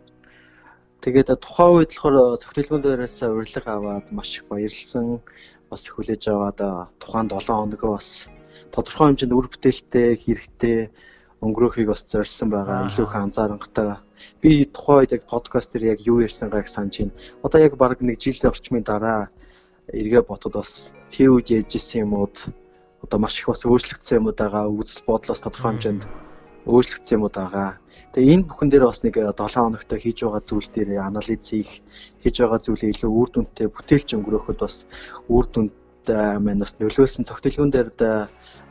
Тэгээд тухайн үед болохоор цогтөлгөн дээрээс урилга аваад маш их баярлсан. Бас хүлээж аваад тухайн 7 хоногоо бас тодорхой хэмжээнд үр бүтээлтэй хэрэгтэй өнгөрөөхийг бас зорьсон байгаа. Илүү их анзаарангатай. Би тухайн үед яг подкаст дээр яг юу ярьсангааг санаж байна. Одоо яг баг нэг жил орчмын дараа эргээ ботод бас тэр үед ярьжсэн юмуд одоо маш их бас өөрчлөгдсөн юмуд байгаа. Үзэл бодлоос тодорхой хэмжээнд өөрчлөгдсөн юмуд байгаа. Тэгээ энэ бүхэн дээр бас нэг 7 хоногт хийж байгаа зүйл дээр анализ хийх, хийж байгаа зүйлээ илүү үр дүнтэй бүтээлч өнгөрөөхөд бас үр дүнд маань бас нөлөөлсөн тогтолгоон дээр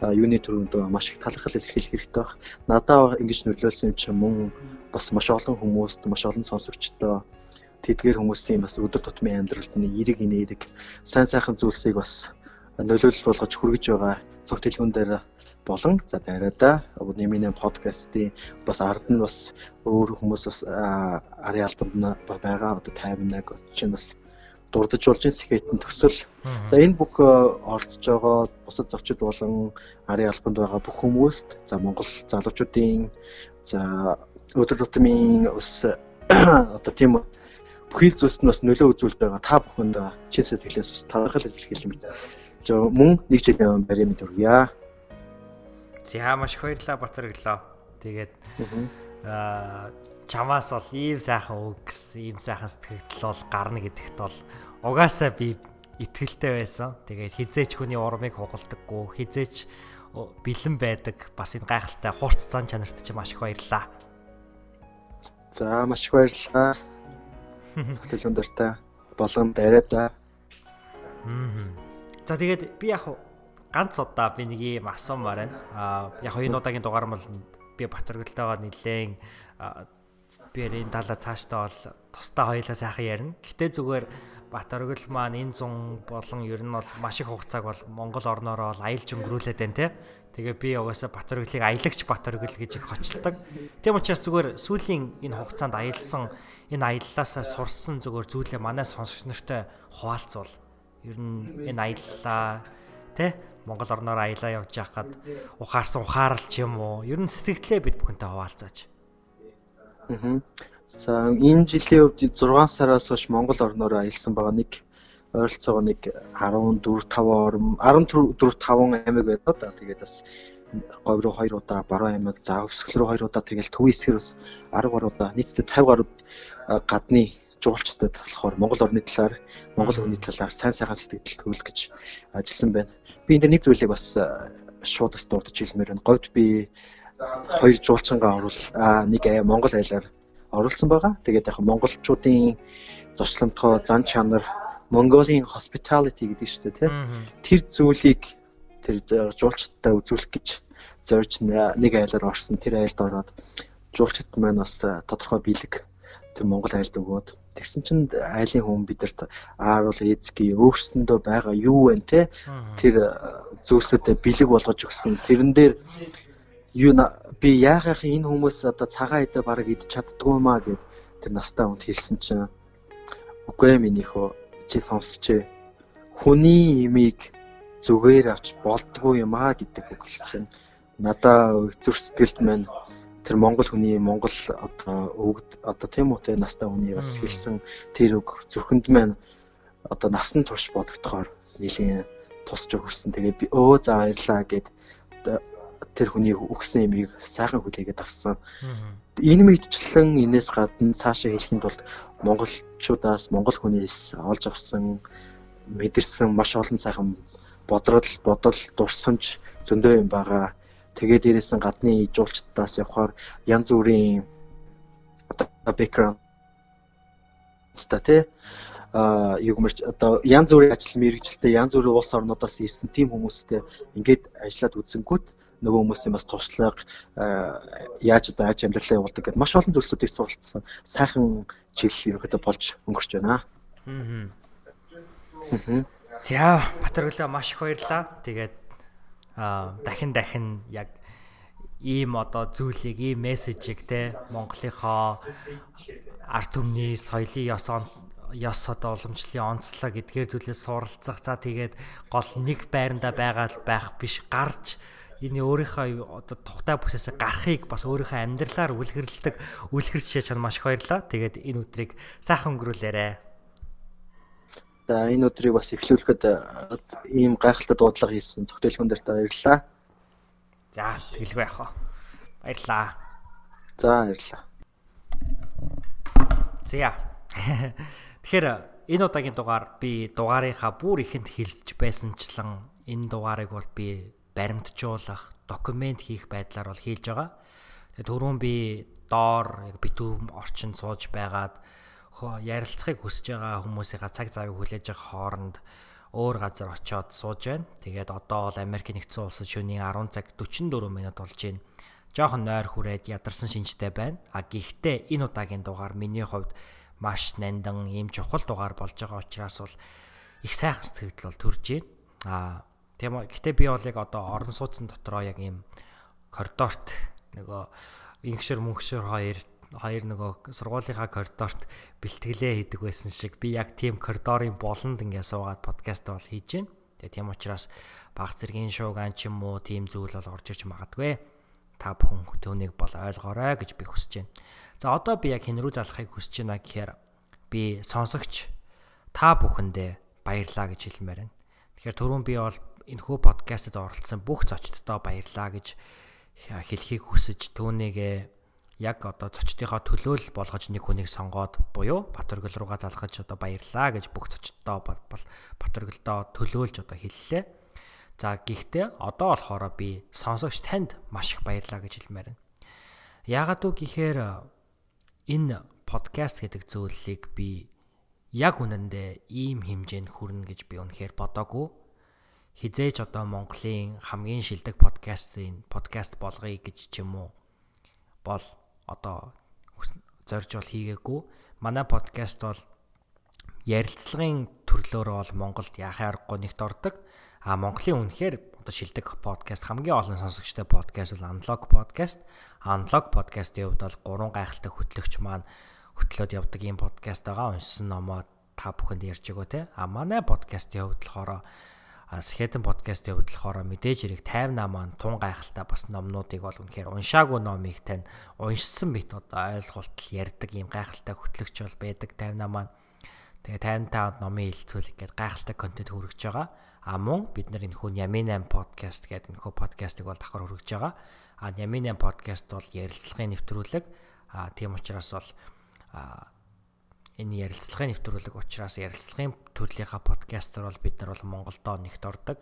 юуны төрөнд маш их талархал илэрхийлэх хэрэгтэй баг. Надаа ингэж нөлөөлсөн юм чинь мөн бас маш олон хүмүүст, маш олон сонсогчдоо тэдгээр хүмүүсийн бас өдөр тутмын амьдралд нэг эрэг инээрэг сайн сайхан зүйлсийг бас нөлөөлөл болгож хүргэж байгаа цогтөлгөн дээр болон за дайраа нэмийн подкастын бас ард нь бас өөр хүмүүс бас арын албанд байгаа одоо таймнаг чинь бас дурдж болж энэ сэхэтэн төсөл. За энэ бүх оролцож байгаа бусад зочид болон арын албанд байгаа бүх хүмүүст за Монгол залуучуудын за өдөр тутмын ус одоо тийм бүхий зүйлсд нь бас нөлөө үзүүлж байгаа та бүхэнд чин сэтгэлээс бас талархал илэрхийлэн за мөн нэг жилийн барийн мэд хүргье. За маш их баярлалаа Батэрглоо. Тэгээд аа чамаас бол ийм сайхан үгс, ийм сайхан сэтгэл бол гарна гэдэгт бол угаасаа би итгэлтэй байсан. Тэгээд хизээч хүний урмыг хугалдаггүй, хизээч бэлэн байдаг. Бас энэ гайхалтай хурц зан чанарт чи маш их баярлаа. За маш их баярлалаа. Хөтөл өндөртэй болгон дайраа. За тэгээд би яг ганц удаа би нэг юм асуумаар байна. Аа яг энэ удаагийн дугаар бол би Батөргөлтэйгээ нэлээн би энэ талаа цаашдаа бол тусдаа хоёлаа сайхан ярина. Гэтэ зүгээр Бат оргил маань энэ зун болон ер нь бол маш их хугацааг бол Монгол орноороо бол аялж өнгөрүүлээд байна те. Тэгээ би угаасаа Бат оргилыг аялагч Бат оргил гэж их хочилдог. Тийм учраас зүгээр сүүлийн энэ хугацаанд аялсан энэ аяллаасаа сурсан зүгээр зүйлээ манай сонсогч нартай хуваалцвал ер нь энэ аяллаа те Монгол орноор аялаа явж байхад ухаарсан ухаарл ч юм уу ер нь сэтгэлдээ бид бүхэнтэй хуваалцаач. Аа. За энэ жилийн үед 6 сараас хойш Монгол орноор аялсан байгаа нэг ойролцоогоо нэг 14 5 орн 14 5 аймаг байна да. Тэгээд бас говь руу 2 удаа, баруун аймаг, за өвсгөл рүү 2 удаа тэгэл төвийн хэсгэр бас 10 гаруй удаа нийтдээ 50 гаруй гадны жуулчдад болохоор Монгол орны талаар, Монгол хүний талаар сайн сайхан сэтгэл төрүүлэх гэж ажилласан байна. Би энэ нэг зүйлийг бас шууд бас дурдж хэлмээр байна. Говьд би хоёр жуулчингаа оруул нэг Монгол айлаар оруулсан байгаа. Тэгээд яг монголчуудын зочломтгой зан чанар Mongolian hospitality гэдэг шүү дээ тийм. Тэр зүйлийг тэр жуулчдтай үзүүлэх гэж зорж нэг айлаар орсон. Тэр айлд ороод жуулчд маань бас тодорхой бэлэг тэр Монгол айлд өгөөд тэгсэн чинь айлын хүн бидэрт ааруул эзги өөрсөндөө байгаа юу вэ те тэр зүйлсүүдэд бэлэг болгож өгсөн. Тэрэн дээр юу би яахаа энэ хүмүүс одоо цагаан идэ бараг идэж чаддгүй маа гэд тэр настаа хүнд хэлсэн чинь үгүй ээ минийхөө чи сонсчээ хүний имийг зүгээр авч болдгүй юм аа гэдэг үг хэлсэн. Надаа зүрх сэтгэлд маань тэр монгол хүний монгол одоо өгд одоо тийм те настай хүний бас хэлсэн тэр үг зүрхэнд маань одоо насан турш бодогдохоор нэлийн тусч өгөрсөн. Тэгээд би өө за баярлаа гэд тэр хүний өгсөн юмыг сайхан хүлээгээд авсан. Энэ мэдчлэн энэс гадна цаашаа хэлэхэд бол монголчуудаас монгол хүнээс олж авсан мэдэрсэн маш олон сайхан бодрол бодол дурсамж зөндөө юм байгаа. Тэгээд дээрээс нь гадны ижуулчдаас явхаар янз бүрийн одоо background та тий а юу гэмэрч одоо янз бүрийн ажил мэргэжилтэй янз бүрийн улс орнуудаас ирсэн тийм хүмүүстэй ингээд ажиллаад үзэнгүүт нөгөө хүмүүсийн бас туршлага яаж одоо аж амьдралаа явуулдаг гэдээ маш олон зүйлсүүдийг суралцсан сайхан жил ерөнхийдөө болж өнгөрч байна. Аа. За Батөргөлөө маш их баярлаа. Тэгээд аа дахин дахин яг ийм одоо зүйлийг ийм мессежийг те Монголынхоо арт түмний соёлын ёс ёс одоо уламжлалын онцлог эдгээр зүйлээс суралцах. За тэгээд гол нэг байранда байгаа байх биш гарч энэ өөрийнхөө одоо тухтай бүсээс гарахыг бас өөрийнхөө амьдралаар үлгэрлдэг үлгэрч чана маш их баярлаа. Тэгээд энэ өдрийг сайхан өнгөрүүлээрэ. За энэ өдрийг бас эхлүүлэхэд э, ийм гайхалтай дуудлага хийсэн тогтойлгон дээрт баярлалаа. За тэгэлгүй яах вэ? Баярлалаа. За баярлалаа. За. Тэгэхээр энэ удаагийн дугаар би дугаарынхаа бүр ихэнд хэлсэж байсанчлан энэ дугаарыг бол би баримтжуулах, документ хийх байдлаар бол хийж байгаа. Тэгээд түрүүн би доор яг битүүм орчинд сууж байгаад ярилцахыг хүсэж байгаа хүмүүсийнхаа цаг завыг хүлээж авах хооронд өөр газар очиод сууж байна. Тэгээд одоо бол Америк нэгдсэн улсад шөнийн 10 цаг 44 минут болж байна. Жохон нойр хүрээд ядарсан шинжтэй байна. А гэхдээ энэ удаагийн дугаар миний хувьд маш нандан ийм чухал дугаар болж байгаа учраас бол их сайхан сэтгэл бол төрж байна. А тийм үү. Гэтэ би бол яг одоо орон сууцсан дотроо яг ийм коридорт нөгөө ингшэр мөнгшөр хоёр хоёр нөгөө сургуулийнхаа коридорт бэлтгэлээ хийдэг байсан шиг би яг тийм коридорын болонд ингээд суугаад подкаст бол хийж байна. Тэгээ тийм учраас баг зэргийн шуугаан ч юм уу тийм зүйл бол орж иж магадгүй. Та бүхэн түүнийг бол ойлгоорой гэж би хүсэж байна. За одоо би яг хэн рүү залахыг хүсэж байна гэхээр би сонсогч та бүхэндээ баярлаа гэж хэлмээр байна. Тэгэхээр түрүүн би бол энэхүү подкастт оролцсон бүх зочдтой баярлаа гэж хэлхийг хүсэж түүнийгээ яг одоо зочдынхоо төлөөл болгож нэг хүнийг сонгоод буюу Батөргөл руугаа залгаж одоо баярлаа гэж бүх зочдтой бол Батөргөлдөө төлөөлж одоо хэллээ. За гэхдээ одоо болохоор би сонсогч танд маш их баярлаа гэж хэлмээр байна. Яагаад үг гэхээр энэ подкаст гэдэг зүйлийг би яг үнэндээ ийм хэмжээнд хүрнэ гэж би үнэхээр бодоагүй. Хизээж одоо Монголын хамгийн шилдэг подкастын подкаст болгоё гэж ч юм уу бол одоо зорж бол хийгээгүй. Манай подкаст бол ярилцлагын төрлөөр бол Монголд яхаа аргагүй нэгт ордог. А Монголын үнэхээр одоо шилдэг подкаст хамгийн олон сонсогчтой подкаст бол Unlock podcast. Unlock podcast-ийн хувьд бол гурван гайхалтай хөтлөгч маань хөтлөөд явдаг ийм подкаст байгаа. Уншсан номоо та бүхэнд ярьж өгөө те. А манай подкастын хувьд болохоор Подкастын хувьд болохоор мэдээж хэрэг 58 маань тун гайхалтай бас номнуудыг бол үнэхээр уншаагүй номыг тань уншсан мэт одоо ойлголтол ярьдаг ийм гайхалтай хөтлөгч бол байдаг 58 маань. Тэгээ 55 номын хилцүүлэг гээд гайхалтай контент хүргэж байгаа. А мөн бид нар энэ хүн Ямин 8 подкаст гэдэг энэ хөө подкастыг бол давхар хүргэж байгаа. А Ямин 8 подкаст бол ярилцлагын нэвтрүүлэг. А тийм учраас бол энэ ярилцлагын нэвтрүүлэг учраас ярилцлагын төрлийнхаа подкастер бол бид нар бол Монголдоо нэгт ордог.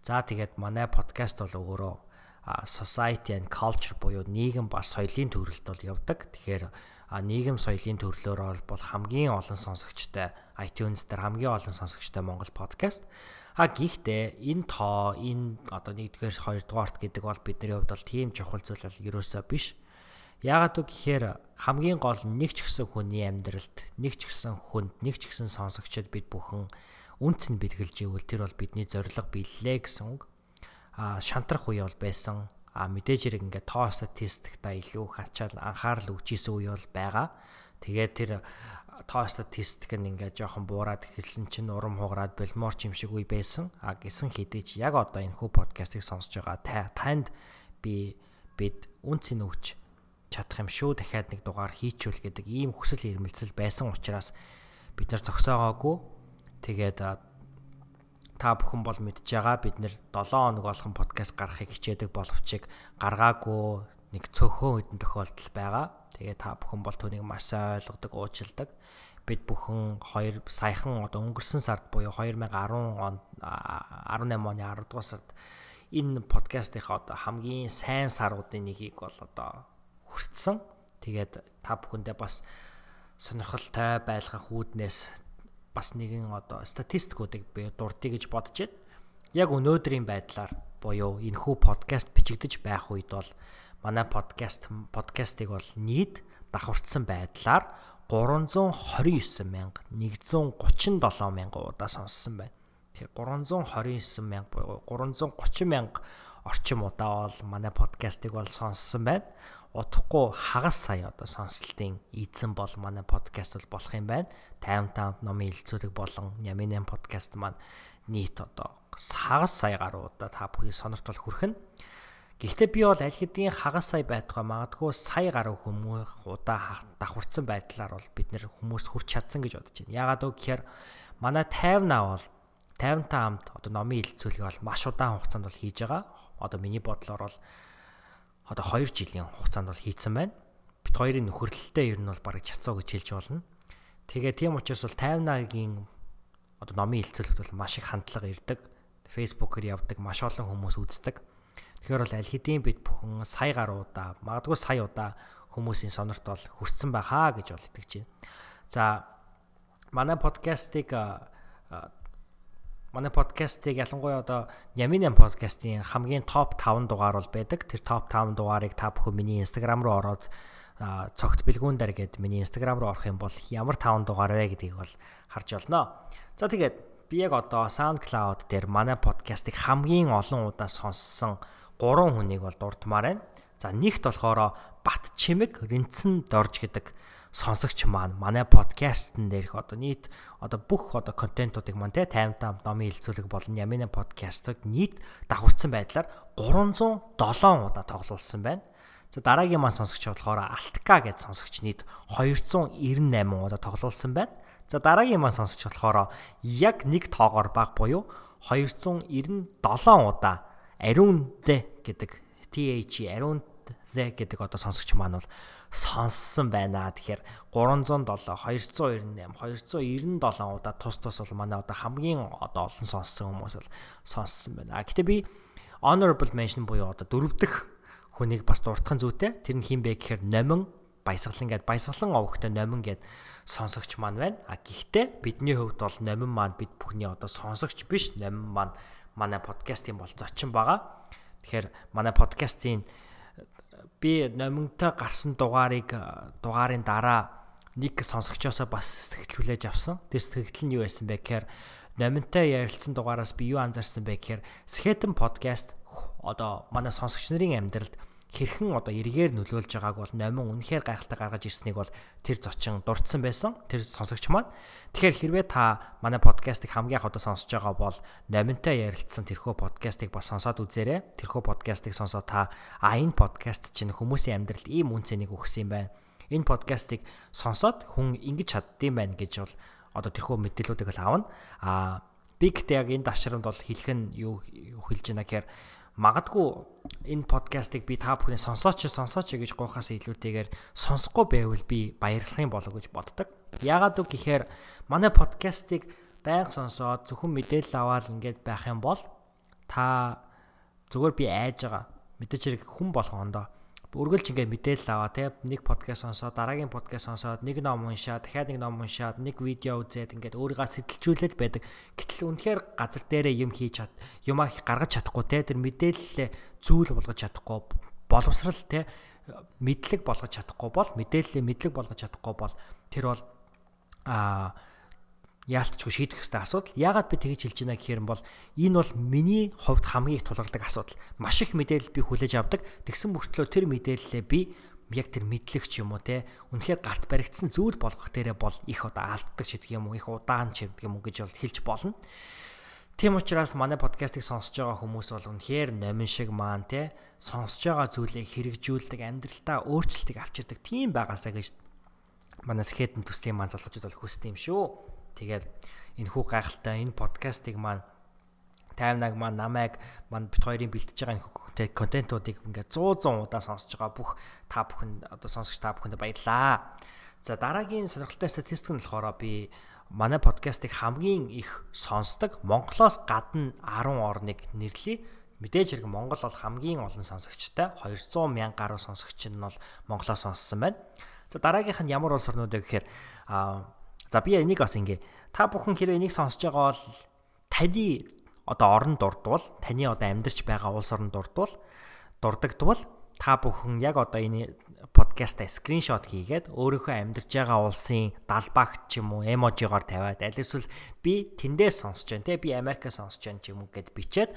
За тэгээд манай подкаст бол өөрөө society and culture буюу нийгэм ба соёлын төрөлд бол явдаг. Тэгэхээр нийгэм соёлын төрлөөр бол хамгийн олон сонсогчтой iTunes дээр хамгийн олон сонсогчтой Монгол подкаст. А гэхдээ энэ тоо энэ одоо 1-р 2-дугаарт гэдэг бол бидний хувьд бол тийм чухал зүйл бол ерөөсөө биш. Яагаад үг гэхээр хамгийн гол нэг ч гэсэн хүний амьдралд нэг ч гэсэн хүнд нэг ч гэсэн сонсогчд бид бүхэн үнц нь бэлгэлж ивэл тэр бол бидний зориг билээ гэсэн үг. А шантрах үе бол байсан. А мэдээж хэрэг ингээд тоо статистикта илүү их ачаал анхаарал өгчээсэн үе бол байгаа. Тэгээд тэр тоо статистик нь ингээд жоохон буураад эхэлсэн чинь урам хугараад болмоор ч юм шиг үе байсан. А гисэн хэдий ч яг одоо энэ хүү подкастыг сонсож байгаа танд би бид үнцэн өгч чадах юм шүү дахиад нэг дугаар хийчихвэл гэдэг ийм хүсэл эрмэлзэл байсан учраас бид нар зогсоогоогүй. Тэгээд та бүхэн бол мэдж байгаа бид нэр 7 хоног болгон подкаст гаргахыг хичээдэг боловч гаргаагүй нэг цөөхөн хэдэн тохиолдол байгаа. Тэгээд та бүхэн бол түүнийг маш сайн ойлгодог, уучлалдаг. Бид бүхэн 2 саяхан одоо өнгөрсөн сард буюу 2010 он 18 оны 10 дугаар сард энэ подкастынхаа одоо хамгийн сайн саруудын нэгийг бол одоо хүртсэн. Тэгээд та бүхэндээ бас сонирхолтой байлгах үүднээс бас нэгэн одоо статистикуудыг би дурдъя гэж бодож байна. Яг өнөөдрийн байдлаар буюу энэхүү подкаст бичигдэж байх үед бол манай подкаст подкастыг бол нийт давхарцсан байдлаар 329 мянга 137 мянга удаа сонссон байна. Тэгэхээр 329 мянга буюу 330 мянга орчим удаа бол манай подкастыг бол сонссон байна удахгүй хагас сая одоо сонслтын эзэн бол манай подкаст бол болох юм байна. 55 номын хилцүүлэг болон Яминэн подкаст маань нийт одоо хагас сая гаруй удаа та бүхний сонирт бол хүрхэн. Гэхдээ би бол аль хэдийн хагас сая байтугай магадгүй сая гаруй хүмүүс удаа давхарцсан байдлаар бол бид нэр хүмүүст хүрч чадсан гэж бодож байна. Ягаад вэ гэхээр манай 50 бол 55 амт одоо номын хилцүүлэг бол маш удаан хугацаанд бол хийж байгаа. Одоо миний бодлоор бол одоо 2 жилийн хугацаанд бол хийцэн байна. Бид хоёрын нөхөрлөлтөө ер нь бол бараг чацуу гэж хэлж болно. Тэгээ тийм учраас бол 58-гийн одоо номын хилцүүлэгт бол маш их хандлага ирдэг. Facebook-оор явдаг маш олон хүмүүс үздэг. Тэгэхээр бол аль хэдийн бид бүхэн сая гаруй удаа, магадгүй сая удаа хүмүүсийн сонорт бол хүрсэн байхаа гэж бол итгэж байна. За манай подкастыг манай подкастыг ялангуяа одоо Яминэн подкастын хамгийн топ 5 дугаар бол байдаг. Тэр топ 5 дугаарыг та бүхэн миний Instagram руу ороод цогт бэлгүүн дээр гээд миний Instagram руу орох юм бол ямар 5 дугаар вэ гэдгийг бол харж олно. За тэгээд би яг одоо SoundCloud дээр манай подкастыг хамгийн олон удаа сонссон 3 хүнийг бол дурдмаар байна. За нэгт болохоор Бат Чимэг Ринцэн Дорж гэдэг сонсогч маань манай подкастн дээрх одоо нийт одоо бүх одоо контентуудыг маань те 55 номын хилцүүлэг болон Ямина подкастыг нийт давхарцсан байдлаар 307 удаа тоглуулсан байна. За дараагийн маань сонсогч болохоор Алтка гэж сонсогч нийт 298 удаа тоглуулсан байна. За дараагийн маань сонсогч болохоор яг нэг тоогоор баг буюу 297 удаа ариун дэ гэдэг TH ариун дэ гэдэг одоо сонсогч маань бол сонссон байна. Тэгэхээр 307, 298, 297 удаа тус тус бол манай одоо хамгийн одоо олон сонссон хүмүүс бол сонссон байна. Гэтэ би honorable mention буюу одоо дөрөв дэх хүнийг бас дуртахын зүйтэй. Тэр нь хин бэ гэхээр номин баясгалан гэд баясгалан овогтой номин гэд сонсогч маань байна. А гэхдээ бидний хувьд бол номин маань бид бүхний одоо сонсогч биш номин маань манай подкастын бол зочин байгаа. Тэгэхээр манай подкастын би номинтой гарсан дугаарыг дугаарын дараа нэг сонсогчоосоо бас сэтгэл хүлээж авсан. Тэр сэтгэл нь юу байсан бэ гэхээр номинтой ярилцсан дугаараас би юу анзаарсан бэ гэхээр Skeleton podcast одоо манай сонсогч нарын амьдралд хэрхэн одоо эргээр нөлөөлж байгааг бол номин үнэхээр гайхалтай гаргаж ирснийг бол тэр зочин дурдсан байсан. Тэр сонсогч маань. Тэгэхээр хэрвээ та манай подкастыг хамгийн их одоо сонсож байгаа бол номинтой ярилцсан тэрхүү подкастыг бас сонсоод үзээрэй. Тэрхүү подкастыг сонсоод та а энэ подкаст чинь хүмүүсийн амьдралд ийм үнцнийг өгсөн юм байна. Энэ подкастыг сонсоод хүн ингэж чаддсан байна гэж бол одоо тэрхүү мэдээллүүдийг л авна. А би гэхдээ яг энэ давшрамд бол хэлэх нь юу хэлж байна гэхээр магадгүй энэ подкастыг би та бүхний сонсооч сонсооч гэж гуйхаас илүүтэйгээр сонсохгүй байвал би баярлах юм болов гэж боддог. Яагаад үг гэхээр манай подкастыг байнга сонсоод зөвхөн мэдээлэл аваад ингээд байх юм бол та зүгээр би айж байгаа. Мэдээж хэрэг хүн болгоондоо үргэлж ингээд мэдээлэл аваа те нэг подкаст сонсоод дараагийн подкаст сонсоод нэг ном уншаад дахиад нэг ном уншаад нэг видео үзээд ингээд өөрийгөө сэтэлжүүлээд байдаг. Гэтэл үнэхээр газар дээрээ юм хийж чад юмаа гаргаж чадахгүй те тэр мэдээлэлээ зүйл болгож чадахгүй боловсрал те мэдлэг болгож чадахгүй бол мэдээлэлээ мэдлэг болгож чадахгүй бол тэр бол аа яалтчгүй шийдэх хэрэгтэй асуудал. Яагаад би тэгж хэлж байна гэхээр бол энэ бол миний хувьд хамгийн их тулгардаг асуудал. Маш их мэдээлэл би хүлээж авдаг. Тэгсэн мөртлөө тэр мэдээллээ би яг тэр мэдлэгч юм уу те үнэхээр гарт баригдсан зүйл болгох дээрээ бол их одоо алддаг ч гэдэг юм уу их удаан ч гэдэг юм уу гэж бол хэлж болно. Тийм учраас манай подкастыг сонсож байгаа хүмүүс бол үнэхээр номин шиг маань те сонсож байгаа зүйлээ хэрэгжүүлдэг амьдралтаа өөрчлөлтийг авчирдаг тийм байгаасаа гэж манай скетэн төслийн маань залуучууд бол хүсдэг юм шүү. Тэгээд энэ хүү гайхалтай энэ подкастыг маань таймнаг маань намайг маань бит хоёрын бэлтэж байгаа энэ контентуудыг ингээд 100 100 удаа сонсож байгаа бүх та бүхэн одоо сонсогч та бүхэнд баярлаа. За дараагийн сонирхолтой статистик нь болохоор би манай подкастыг хамгийн их сонсдог Монголоос гадна 10 орныг нэрлэе. Мэдээж хэрэг Монгол бол хамгийн олон сонсогчтой 200 мянга гаруй сонсогч нь бол Монголоос сонссон байна. За дараагийнх нь ямар улс орнууд вэ гэхээр За би энийг бас ингээ та бүхэн хэрэг энийг сонсож байгаа бол таны одоо орон дурдвал таны одоо амьдарч байгаа улс орон дурдвал дурддагтвал та бүхэн яг одоо энэ подкастаа скриншот хийгээд өөрийнхөө амьдарч байгаа улсын далбаагт ч юм уу эможигоор тавиад аль эсвэл би тэндээс сонсож байна те би Америкаас сонсож байна ч юм уу гэд бичээд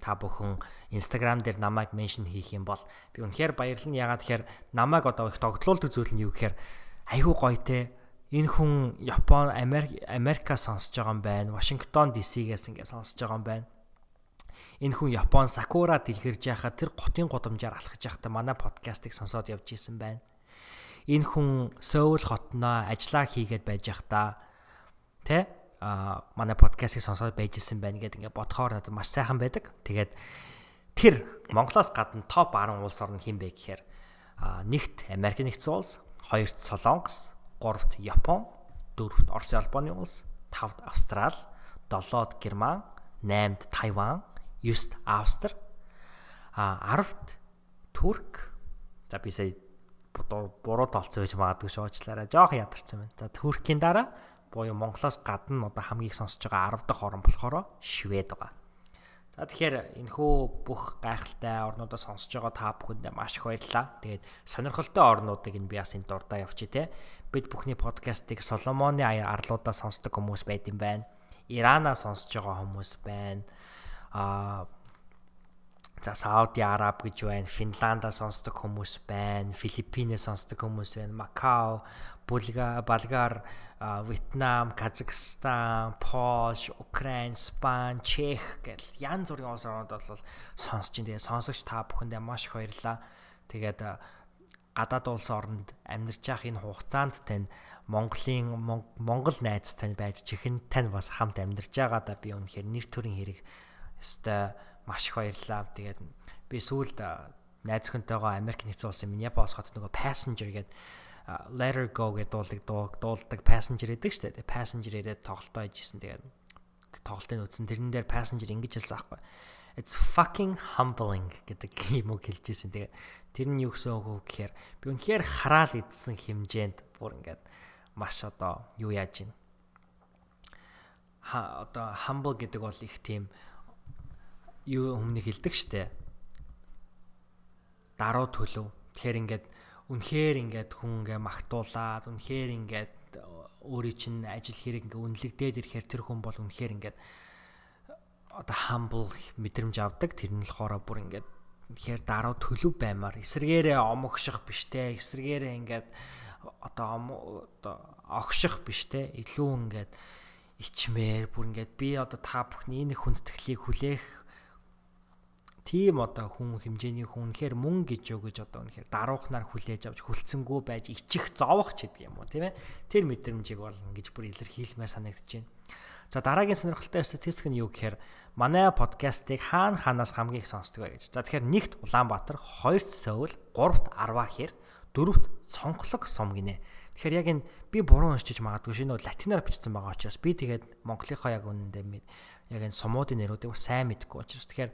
та бүхэн Instagram дээр намайг меншн хийх юм бол би үнэхээр баярлна ягаад тэгэхээр намайг одоо их тогтлуулдаг зүйл нь юу гэхээр айгүй гоё те энэ хүн Япон Америк Америкаас сонсож байгаа юм байна Вашингтон DC-гээс ингээд сонсож байгаа юм байна энэ хүн Япон Сакура дэлгэрж яхаа тэр готын гудамжаар алхаж явахдаа манай подкастыг сонсоод явж исэн байна. Энэ хүн Сөүл хотноо ажиллаа хийгээд байж явахдаа тэ а манай подкастыг сонсоод байж исэн байна гэдэг ингээд бодхоор надад маш сайхан байдаг. Тэгээд тэр Монголоос гадна топ 10 улс орн хин бэ гэхээр нэгт Америк нэгдсэн улс, хоёрт Солонгос, гуравт Япон, дөрөвт Орос Албаны улс, тавд Австрал, долоод Герман, наймд Тайван, 9-т Австри, а 10-т Турк. За би сая буруу толцсон байж магадгүй шуучлаарай. Жоох ядарсан байна. За Туркийн дараа буюу Монголоос гадна одоо хамгийн их сонсож байгаа 10 дахь орн болохоор Швед байгаа. За тэгэхээр энэхүү бүх гайхалтай орнуудаа сонсож байгаа та бүхэндээ маш их баярлалаа. Тэгээд сонирхолтой орнуудыг нь би бас энэ дурдаа явчих те. Бид бүхний подкастыг Соломоны арлуудаа сонсдог хүмүүс байд юм байна. Иранаа сонсож байгаа хүмүүс байна а за Сауди Араб гэж байна, Финландаа сонсдог хүмүүс байна, Филиппинээс сонсдог хүмүүс байна, Макао, Булга, Болгар, Вьетнам, Казахстан, Польш, Украин, Спан, Чех гэл янз бүрийн улс орнууд бол сонсож байна. Тэгээ сонсогч та бүхэндээ маш их баярлалаа. Тэгээд гадаад улс оронд амьдарч явах энэ хугацаанд тань Монголын Монгол найз тань байж чихэн тань бас хамт амьдарч байгаадаа би үнэхээр нэр төрийн хэрэг Өстой маш их баярлалаа. Тэгээд би сүүлд найз өхөнтэйгоо Америк нэгдсэн улсын Миннеаполис хотод нөгөө Passenger гэдэг Let Her Go гэдэг дуулдаг дуулдаг Passenger гэдэг шүү дээ. Passenger ирээд тоглолтоо хийжсэн. Тэгээд тоглолтыг үзсэн. Тэрэн дээр Passenger ингэж хэлсэн аахгүй. It's fucking humbling гэдэг юм уу хэлжсэн. Тэгээд тэр нь юу гэсэн үг вэ гэхээр би үнэхээр хараал идсэн хэмжээнд бүр ингээд маш одоо юу яаж гин. Ха одоо humble гэдэг бол их тийм юу хүмүүнийг хилдэг штэ. Даруу төлөв. Тэгэхээр ингээд үнэхээр ингээд хүн ингээ магтуулаад үнэхээр ингээд өөрийн чинь ажил хэрэг ингээ үнэлэгдээд ирэхээр тэр хүн бол үнэхээр ингээд одоо humble мэдрэмж авдаг. Тэр нь болохоор бүр ингээд үнэхээр даруу төлөв баймаар. Эсэргээрээ омогших биштэй эсэргээрээ ингээд одоо одоо огших биштэй илүү ингээд ичмээр бүр ингээд би одоо та бүхний энэ хүндэтгэлийг хүлээх тийм одоо хүн хэмжээний хүн үнэхээр мөн гэж өгөж одоо үнэхээр даруухнаар хүлээж авч хүлцэнгүү байж ичих зовох ч гэдэг юм уу тийм ээ. Тэр мэдрэмжийг бол ингэж бүр илэрхийлмээр санагдаж байна. За дараагийн сонирхолтой статистик нь юу гэхээр манай подкастыг хаана ханаас хамгийн их сонсдог вэ гэж. За тэгэхээр нэгт Улаанбаатар, хоёрт Сөүл, гуравт Арвахир, дөрөвт Сонголог сум гинэ. Тэгэхээр яг энэ би буруу уншиж магадгүй шинэ латинаар бичсэн байгаа учраас би тэгээд Монголынхоо яг үнэндээ яг энэ сумуудын нэрүүдийг сайн мэдэхгүй учраас тэгэхээр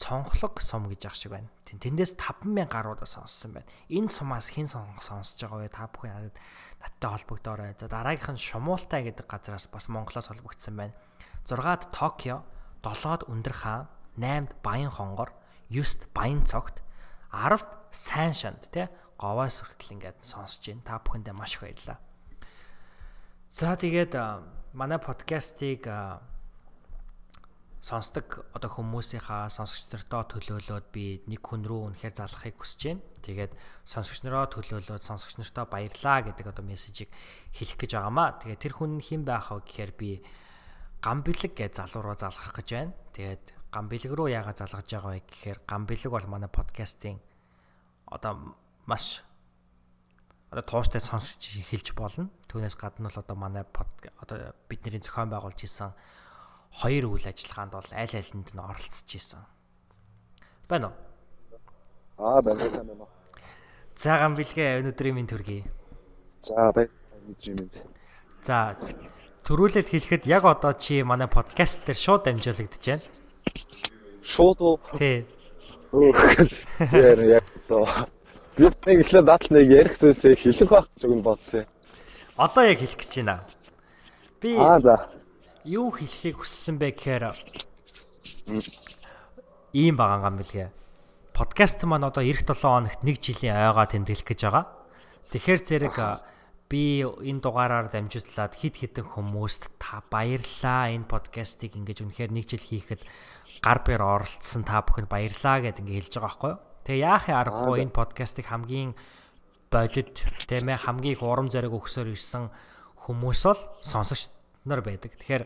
цонхлог сум гэж ах шиг байна. Тэндээс 5000 гаруудаа сонссон байна. Энэ сумаас хэн сонсож байгаа вэ? Та бүхэн надад надтай холбогдоорой. За дараагийнх нь Шумуултай гэдэг газраас бас Монголоос холбогдсон байна. 6-ад Токио, 7-д Өндөр хаан, 8-д Баян хонгор, 9-д Баян цогт, 10-д Сайн шанд тий говоос хүртэл ингээд сонсож байна. Та бүхэндээ маш их баярлалаа. За тэгээд манай подкастыг сонсдог одоо хүмүүсийнхаа сонсогч нартаа төлөөлөөд би нэг хүн рүү үнэхээр залахыг хүсэж байна. Тэгээд сонсогч нараа төлөөлөөд сонсогч нартаа баярлаа гэдэг одоо мессежийг хэлэх гэж байгаамаа. Тэгээд тэр хүн хэн байх вэ гэхээр би гамбилэг гэж залуу руу залгах гэж байна. Тэгээд гамбилэг руу яагаад залгаж байгаа вэ гэхээр гамбилэг бол манай подкастын одоо маш одоо тууштай сонсож эхэлж болно. Түүнээс гадна бол одоо манай одоо бидний зохион байгуулж исэн хоёр үйл ажиллагаанд бол аль алинд нь оролцож исэн. Байна уу? Аа, байна сайн байна уу. Цагаан бэлгээ өнөөдрийн минь төргий. За, байна. Өнөөдрийн минь. За, төрүүлээд хэлэхэд яг одоо чи манай подкаст дээр шууд дамжуулагдаж байна. Шууд уу? Тий. Яа, яг тоо. Би нэг л дат нэг ярих зүйлсээ хэлэх байх гэж өгн бодсон. Одоо яг хэлэх гэж байна. Би Аа за. Юу хэлхийг хүссэн бэ гэхээр ийм байгаа юм билгээ. Подкаст маань одоо эх 7 хоногт 1 жилийн ойгоо тэмдэглэх гэж байгаа. Тэгэхээр зэрэг би энэ дугаараар дамжуулаад хид хідэн хүмүүст та баярлаа. Энэ подкастыг ингэж үнэхээр 1 жил хийхэд гар бэр оролцсон та бүхэнд баярлаа гэд ингэ хэлж байгаа байхгүй юу? Тэгээ яахын аргагүй энэ подкастыг хамгийн бодит тийм ээ хамгийн урам зориг өгсөөр ирсэн хүмүүс бол сонсогч нар байдаг. Тэгэхээр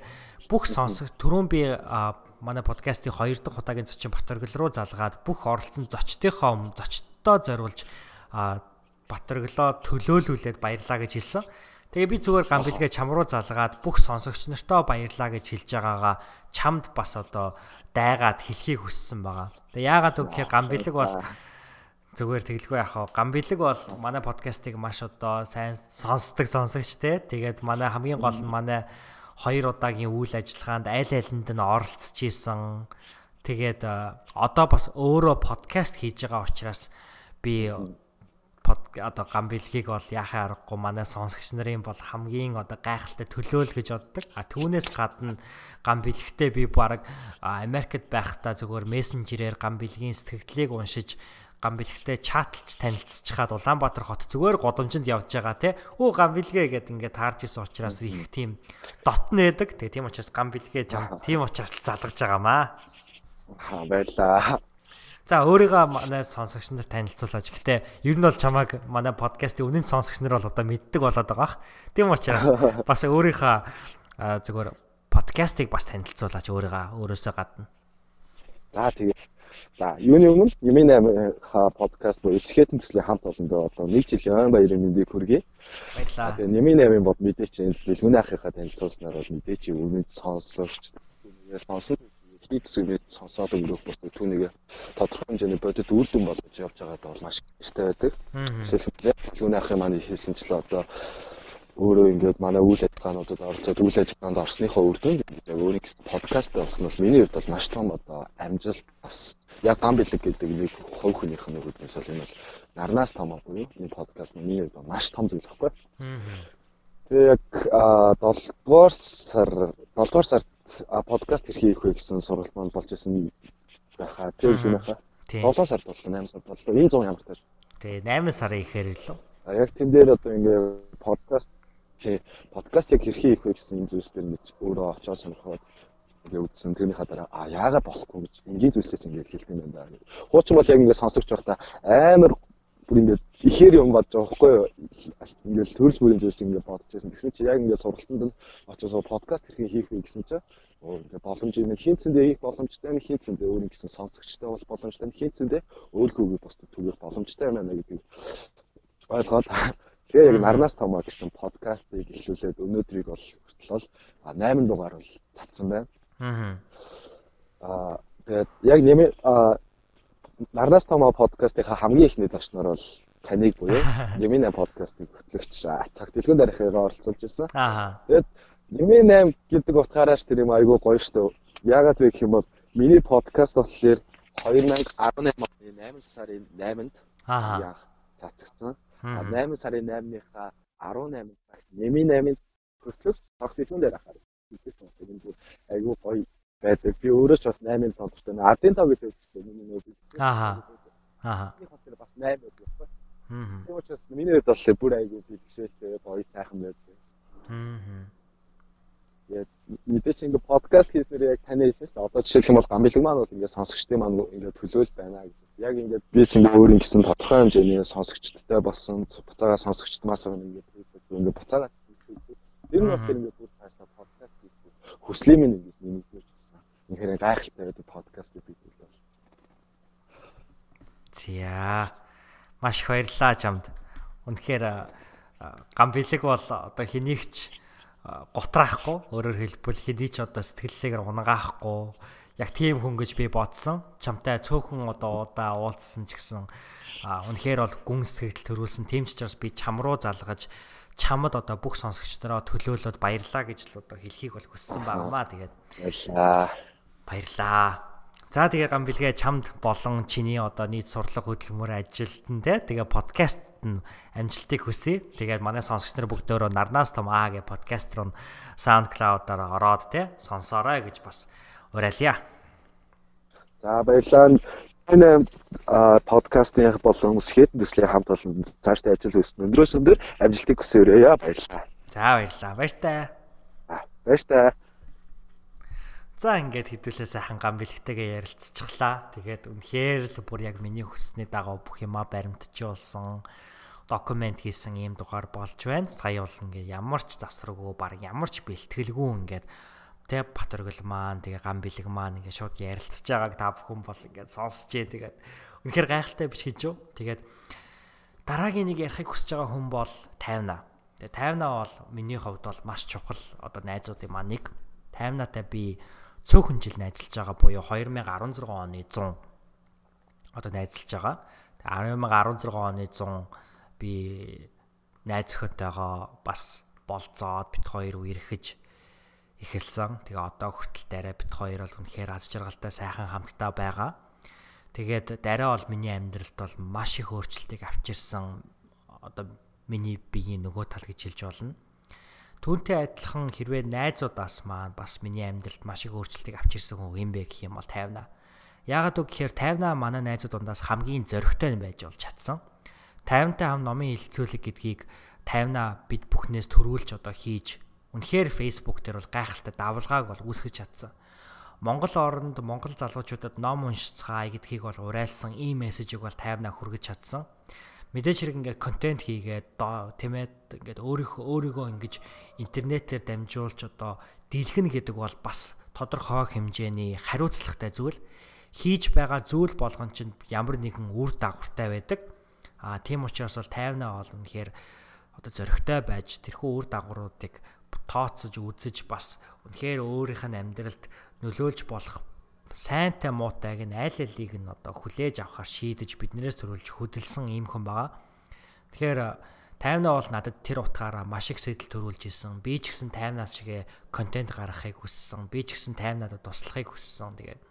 бүх сонсогч түрүүн би манай подкастын 2 дахь удаагийн зочин Батөргөл руу залгаад бүх оролцсон зочдынхоо өмнө зочдтой зориулж Батөрглөө төлөөлүүлээд баярлаа гэж хэлсэн. Тэгээ би зүгээр гам бэлгээ чам руу залгаад бүх сонсогч нартаа баярлаа гэж хэлж байгаагаа чамд бас одоо дайгаад хэлхийг хүссэн байгаа. Тэгээ яагаад гэвэл гам бэлэг бол зүгээр тэглгүй яхаа. Гам бэлэг бол манай подкастыг маш одоо сайн сонсдог сонсогч те. Тэгээд манай хамгийн гол нь манай хоёр удаагийн үйл ажиллагаанд аль алинд нь оролцож исэн. Тэгээд одоо бас өөрөө подкаст хийж байгаа учраас би одоо гам бэлгийг бол яхаа аргагүй манай сонсогч нарын бол хамгийн одоо гайхалтай төлөөл гэж боддог. А түүнээс гадна гам бэлгтээ би баг Америкт байхдаа зөвхөн мессенжерээр гам бэлгийн сэтгэлдлийг уншиж гам бэлгтээ чатлж танилцчихад Улаанбаатар хот зүгээр годомжинд явж байгаа те. Өө гам бэлгээ гэд ингээд таарж исэн учраас их тийм дотн нээдэг. Тэгээ тийм учраас гам бэлгээ жам тийм учраас залгаж байгаамаа. Аа байлаа. За өөрийгөө манай сонсогч нарт танилцуулаач. Гэтэ ер нь бол чамайг манай подкастын үнэн сонсогч нар бол одоо мэддэг болоод байгаа. Тийм учраас бас өөрийнхөө зүгээр подкастыг бас танилцуулаач өөрийгөө өөрөөсөө гадна. За тэгээ За юуны өмнө Юмын 8 подкаст буюу Эсхэтэн төслийн хамт олондоо одоо нэг жилийн ой баярын мэндийг хүргэе. Баярлалаа. Тэгээ Юмын 8-ын бод мэдээч энэ бэлгүүний ахыхаа танилцуулснаар бол мэдээч өмнөд сонсогч сонсож хийцгээд сонсоод өнгөрөх бус түүнийг тодорхой хэмжээний бодит үр дүн болгож явж байгаад бол маш ихтэй байдаг. Жишээлбэл бэлгүүний ахын маань хийсэнчлээ одоо өөрөө ингээд манай үйл ажиллагаануудад оролцоод үйл ажиллагаанд орсныхоо үр дүн яг өөрийн подкаст болсон бол миний хувьд бол маш том одоо амжилт бас яг гам бэлэг гэдэг нэг хувь хүнийх нь үгнээс бол энэ бол нарнаас том буюу энэ подкаст миний хувьд маш том зүйл хэвгүй. Тэгээ яг 7 дугаар сар 7 дугаар сард подкаст хийх вэ гэсэн сургалт маань болж исэн байхаа тэр юм байхаа. 7 сард боллоо 8 сард боллоо. Энэ 100 ямар тааш. Тэгээ 8 сарын ихээр лөө. А яг тэн дээр одоо ингээ подкаст тий подкастыг хэрхэн хийх вэ гэсэн энэ зүйлс дээр нэг өөрөө очоод сонирхоод ингээ үзсэн. Тэрнийхаа дараа а яагаад болохгүй гэж энгийн зүйлсээс ингээ хэлэх юм байна. Хуучин бол яг ингээ сонсогч байхдаа амар бүр ингээ ихээр юм бодож байгаа байхгүй юу? Ингээл төрөл бүрийн зүйлс ингээ бодож байсан. Тэгсэн чи яг ингээ сургалтанд нь очиж подкаст хэрхэн хийх вэ гэсэн чи ингээ боломж юм хинцэндээ хийх боломжтой нь хинцэндээ өөр ингэсэн сонсогчтой бол боломжтой нь хинцэндээ өөрийнхөө бус түгэх боломжтой байна гэдгийг ойлгоод Тэгээ яг нарнаас томоо гэсэн подкастыг эхлүүлээд өнөөдрийг бол хүртэл 8 дугаар бол цацсан байна. Аа тэгээд яг нэмээ нарнаас томоо подкастын хамгийн ихний зочноор бол таныг буюу Нэмийн 8 подкастыг хөтлөгч цаг дэлгүүн дарахыгаа оролцуулж ирсэн. Тэгээд Нэмийн 8 гэдэг утгаараас тэр юм айгүй гоё штэ. Яагаад вэ гэх юм бол миний подкаст болохоор 2018 оны 8 сарын 8-нд яах цацгдсан. 8 сарын 8-ныхаа 18 цагт Нэми 8-ын хөтлөг тогтсон дээр ахаар. Энэ бүр айгүй гоё байдаг. Би өөрөө ч бас 8-ын тоглолттой. Ардын тав гэдэг үгтэй миний нөө. Ааха. Ааха. Би хотод бас 8 байдаг. Аа. Тийм учраас миний хувьд бол бүр айгүй бэлгшээлтэй гоё сайхан байдаг. Аа. Тэгээд мэдээч ингээ подкаст хийснээр яг тань хэлсэн шүү дээ. Одоо жишээлх юм бол гамбилэг маань бол ингээ сонсогчдын маань ингээ төлөөл байна гэж. Яг ингээ би ч ингээ өөр ингэсэн тодорхой хэмжээний сонсогчдтой болсон буцаага сонсогчд маас ингээ ингээ буцаага Тэр нь болохоор ингээ бүр цаашдаа подкаст хийх хүслийн минь ингээ нэмэгдэж байна. Үнэхээр гайхалтай байдаг подкаст би зүйл бол. За маш баярлалаа чамд. Үнэхээр гамбилэг бол одоо хэнийгч гутраахгүй өөрөөр хэлбэл хэдий ч одоо сэтгэллээгээр унгаахгүй яг тийм хүн гэж би бодсон. Чамтай цөөхөн одоо удаа уулзсан ч гэсэн үнэхээр бол гүн сэтгэл төрүүлсэн тийм ч учраас би чам руу залгаж чамд одоо бүх сонсогчдороо төлөөлөд баярлаа гэж л одоо хэлхийг бол хүссэн байнамаа. Тэгээд баярлаа. Баярлаа. За тэгээ гам бэлгээ чамд болон чиний одоо нийт сурлага хөдөлмөр ажилд нь те тэгээ подкаст нь амжилтыг хүсье. Тэгээд манай сонсогч нар бүгдөө нарнаас том аа гэ подкаст руу SoundCloud-аар ороод те сонсоорой гэж бас уриалъя. За баярлалаа. Энэ подкастны болон скетэн төслийн хамт олон цаашдаа ажил хийсэн өндрөөс өндөр амжилтыг хүсээрэй. Баярлалаа. За баярлалаа. Баяртай. Баяртай. За ингээд хэдүүлээ сайхан гам бэлгтэйгээ ярилцчихлаа. Тэгээд үнэхээр л бүр яг миний хүссний дагуу бүх юмаа баримтжуулсан документ хийсэн ийм дугаар болж байна. Сая бол ингээд ямар ч засваргүй баг ямар ч бэлтгэлгүй ингээд тэ Батөргөл маань тэгээ гам бэлэг маань ингээд шууд ярилцж байгааг та бүхэн бол ингээд сонсож дээ. Тэгээд үнэхээр гайхалтай биш гэж юу. Тэгээд дараагийн нэг ярихыг хүсэж байгаа хүн бол 50 Тэгээ 50 бол миний хувьд бол маш чухал одоо найзуудын маань нэг 50-аатай би цөөхөн жил найзалж байгаа буюу 2016 оны 100 одоо найзалж байгаа. 2016 оны 100 би найз өхөтэйгоо бас болцоод бит хоёр үерхэж эхэлсэн. Тэгээ одоо хүртэл дараа бит хоёр бол үнэхээр аз жаргалтай сайхан хамтдаа байгаа. Тэгээд дараа бол миний амьдралд бол маш их өөрчлөлтийг авчирсан одоо миний биеийн нөгөө тал гэж хэлж болно. Түүнтэй адилхан хэрвээ найзуудаас маань бас миний амьдралд маш их өөрчлөлтийг авчирсан хүн юм бэ гэх юм бол тайвна. Яагаад үг гэхээр тайвна манай найзууд дундаас хамгийн зөрөгтэй байж болж чадсан. Тайвантай хам номын хилцүүлэг гэдгийг тайвна бид бүхнээс төрүүлж одоо хийж үнэхээр Facebook дээр бол гайхалтай давлгааг бол үүсгэж чадсан. Монгол оронд монгол залуучуудад ном уншицгаая гэдгийг бол уриалсан ийм мессежийг бол тайвна хүргэж чадсан мэдээж хэрэг ингээд контент хийгээд тэмээд ингээд өөрийнхөө өөрийгөө ингэж интернетээр дамжуулж одоо дэлгэнэ гэдэг бол бас тодорхой хэмжээний хариуцлагатай зүйл хийж байгаа зүйл болгон чинь ямар нэгэн үр дагавартай байдаг. А тийм учраас бол тайвнаа бол үнэхээр одоо зөрөгтэй байж тэрхүү үр дагавруудыг тооцож үзэж бас үнэхээр өөрийнх нь амьдралд нөлөөлж болох сайнтай муутайг нь аль алийг нь одоо хүлээж авахар шийдэж биднээс төрүүлж хөдөлсөн ийм хүн байгаа. Тэгэхээр таймнаа бол надад тэр утгаараа маш их сэтэл төрүүлж исэн. Би ч гэсэн таймнаас шигэ контент гаргахыг хүссэн. Би ч гэсэн таймнадад туслахыг хүссэн. Тэгээд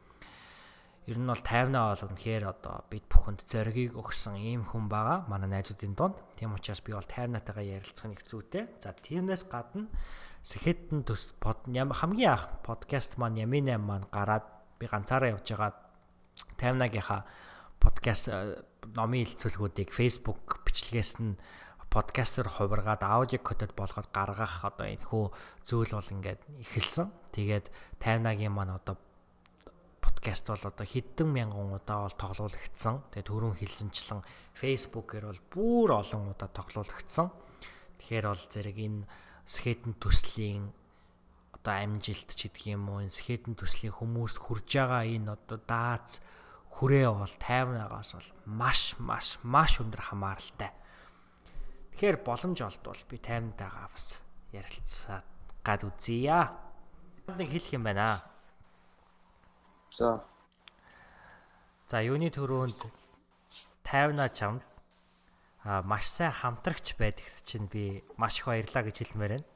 ер нь бол таймнаа бол үнэхээр одоо бид бүхэнд зоригийг өгсөн ийм хүн байгаа. Манай найзуудын донд. Тийм учраас би бол таймнатайгаа ярилцах нэг зүйтэй. За тиймээс гадна Сэхэдэн төс под хамгийн анх подкаст маань Ямин 8 маань гараад би ганцаараа явж байгаа таймнагийнхаа подкаст э, номын хэлцүүлгүүдийг Facebook бичлэгээс нь подкастер хувиргаад аудио кодод болгоод гаргах одоо энэ хөө зүйл бол ингээд эхэлсэн. Тэгээд таймнагийн маань одоо подкаст бол одоо хэдэн мянган удаа бол тоглоулагдсан. Тэгээд түрүүн хэлсэнчлэн Facebook-ээр бол бүр олон удаа тоглоулагдсан. Тэгэхээр бол зэрэг энэ скетэн төслийн одоо амжилт ч гэдэг юм уу энэ скетэн төслийн хүмүүс хүрж байгаа энэ одоо даац хүрээ бол тайвнаагаас бол маш маш маш өндөр хамааралтай. Тэгэхээр боломж олдвол би тайвнтайгаа бас ярилцаад гад үзье. Нэг хэлэх юм байна. За. За юуны төрөнд тайвнаа чамд а маш сайн хамтрагч байдагт чинь би маш их баярлаа гэж хэлмээр байна.